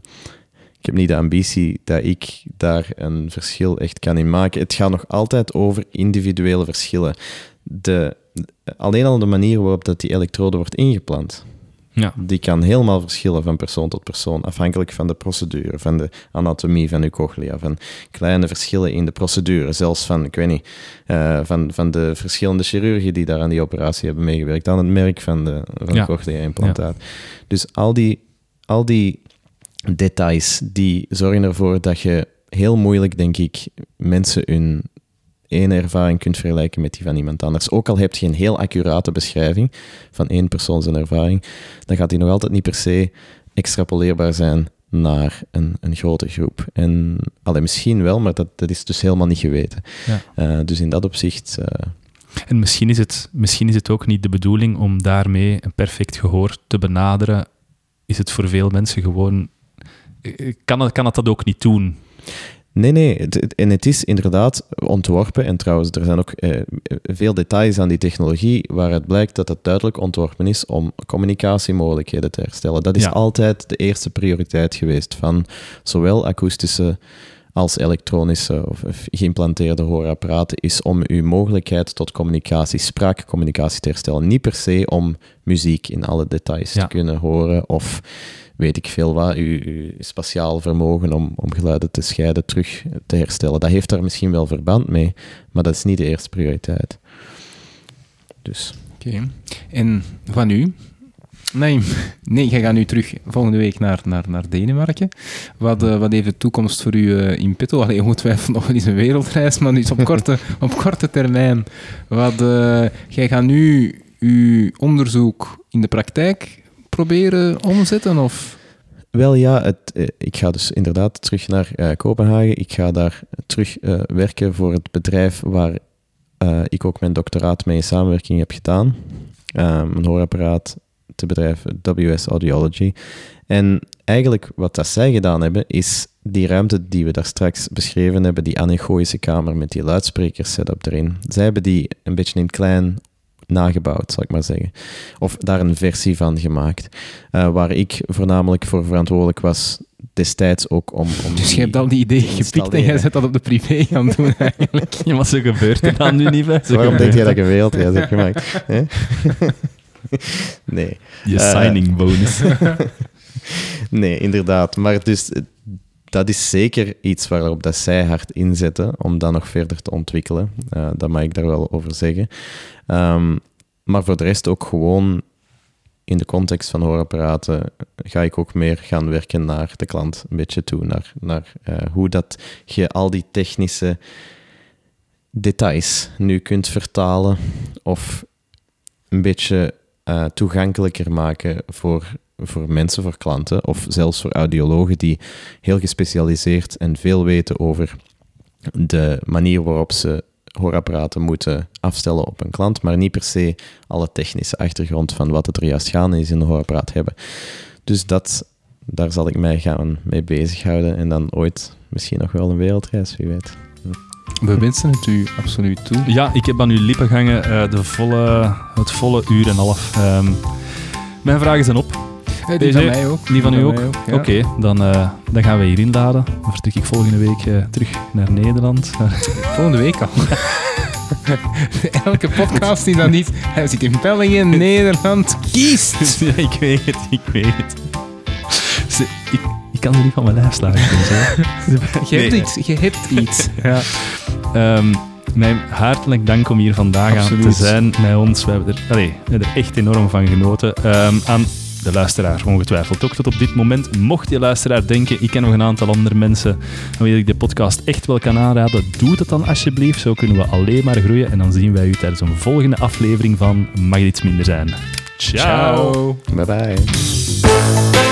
ik heb niet de ambitie dat ik daar een verschil echt kan in maken. Het gaat nog altijd over individuele verschillen. De, alleen al de manier waarop dat die elektrode wordt ingeplant, Ja. die kan helemaal verschillen van persoon tot persoon, afhankelijk van de procedure, van de anatomie van uw cochlea, van kleine verschillen in de procedure, zelfs van, ik weet niet, eh, van, van de verschillende chirurgen die daar aan die operatie hebben meegewerkt, aan het merk van de, van Ja. de cochlea-implantaat. Dus al die, al die details, die zorgen ervoor dat je heel moeilijk, denk ik, mensen hun ene ervaring kunt vergelijken met die van iemand anders. Ook al heb je een heel accurate beschrijving van één persoon zijn ervaring, dan gaat die nog altijd niet per se extrapoleerbaar zijn naar een, een grote groep. En allee, misschien wel, maar dat, dat is dus helemaal niet geweten. Ja. Eh, dus in dat opzicht, eh, En misschien is, het, misschien is het ook niet de bedoeling om daarmee een perfect gehoor te benaderen. Is het voor veel mensen gewoon... eh, Kan het, kan het dat ook niet doen? Nee, nee. het- En het is inderdaad ontworpen. En trouwens, er zijn ook eh, veel details aan die technologie waaruit blijkt dat het duidelijk ontworpen is om communicatiemogelijkheden te herstellen. Dat is Ja. altijd de eerste prioriteit geweest van zowel akoestische als elektronische of of geïmplanteerde hoorapparaten, is om uw mogelijkheid tot communicatie, spraakcommunicatie te herstellen. Niet per se om muziek in alle details Ja. te kunnen horen of weet ik veel wat, uw, uw spatiaal vermogen om, om geluiden te scheiden terug te herstellen. Dat heeft daar misschien wel verband mee, maar dat is niet de eerste prioriteit. Dus Oké. En van u? Nee, nee, jij gaat nu terug volgende week naar, naar, naar Denemarken. Wat, eh, wat heeft de toekomst voor u eh, in petto? Allee, ongetwijfeld nog wel eens een wereldreis, maar dus op <laughs> korte, op korte termijn. Wat, eh, jij gaat nu uw onderzoek in de praktijk proberen omzetten? Of? Wel ja, het, eh, ik ga dus inderdaad terug naar eh, Kopenhagen. Ik ga daar terug eh, werken voor het bedrijf waar ik ook mijn doctoraat mee in samenwerking heb gedaan. Ehm, een hoorapparaat te bedrijf WS Audiology. En eigenlijk wat dat zij gedaan hebben, is die ruimte die we daar straks beschreven hebben, die anechoïsche kamer met die luidsprekers setup erin. Zij hebben die een beetje in klein nagebouwd, zal ik maar zeggen. Of daar een versie van gemaakt. Eh, waar ik voornamelijk voor verantwoordelijk was destijds ook om... om Dus je hebt al die ideeën gepikt en jij zet dat op de privé gaan doen <laughs> eigenlijk. Ja, maar zo gebeurt het dan nu niet, hè? Zo Waarom denk jij dat een wereldreis heb gemaakt? Hè? <laughs> nee. Je Eh, signing bonus. <laughs> Nee, inderdaad. Maar dus, dat is zeker iets waarop dat zij hard inzetten om dat nog verder te ontwikkelen. Eh, dat mag ik daar wel over zeggen. Ehm, maar voor de rest ook gewoon in de context van hoorapparaten ga ik ook meer gaan werken naar de klant een beetje toe. Naar, naar eh, hoe dat je al die technische details nu kunt vertalen of een beetje eh, toegankelijker maken voor, voor mensen, voor klanten of zelfs voor audiologen die heel gespecialiseerd en veel weten over de manier waarop ze hoorapparaten moeten afstellen op een klant, maar niet per se alle technische achtergrond van wat het er juist gaande is in een hoorapparaat hebben. Dus dat, daar zal ik mij gaan mee bezighouden en dan ooit misschien nog wel een wereldreis, wie weet. We wensen het u absoluut toe. Ja, ik heb aan uw lippen gehangen eh, de volle, het volle uur en een half. Ehm, mijn vragen zijn op. Die Deze- van mij ook. Die van u ook? ja. Oké, dan, eh, dan gaan we hier inladen. Dan vertrek ik volgende week eh, terug naar Nederland. <laughs> Volgende week al. <laughs> Elke podcast die dan niet... Hij zit in België, <laughs> Nederland, kiest! ja, ik weet het, ik weet het. Ik, ik kan er niet van mijn lijf zo. Je hebt Nee. iets. Je hebt iets. Ja. Ehm, mijn hartelijk dank om hier vandaag aan te zijn met ons. We hebben er, allee, we hebben er echt enorm van genoten. Ehm, aan de luisteraar ongetwijfeld ook tot op dit moment. Mocht je luisteraar denken, ik ken nog een aantal andere mensen aan wie ik de podcast echt wel kan aanraden, doe dat dan alsjeblieft. Zo kunnen we alleen maar groeien en dan zien wij u tijdens een volgende aflevering van Mag iets minder zijn. Ciao. Ciao. Bye bye.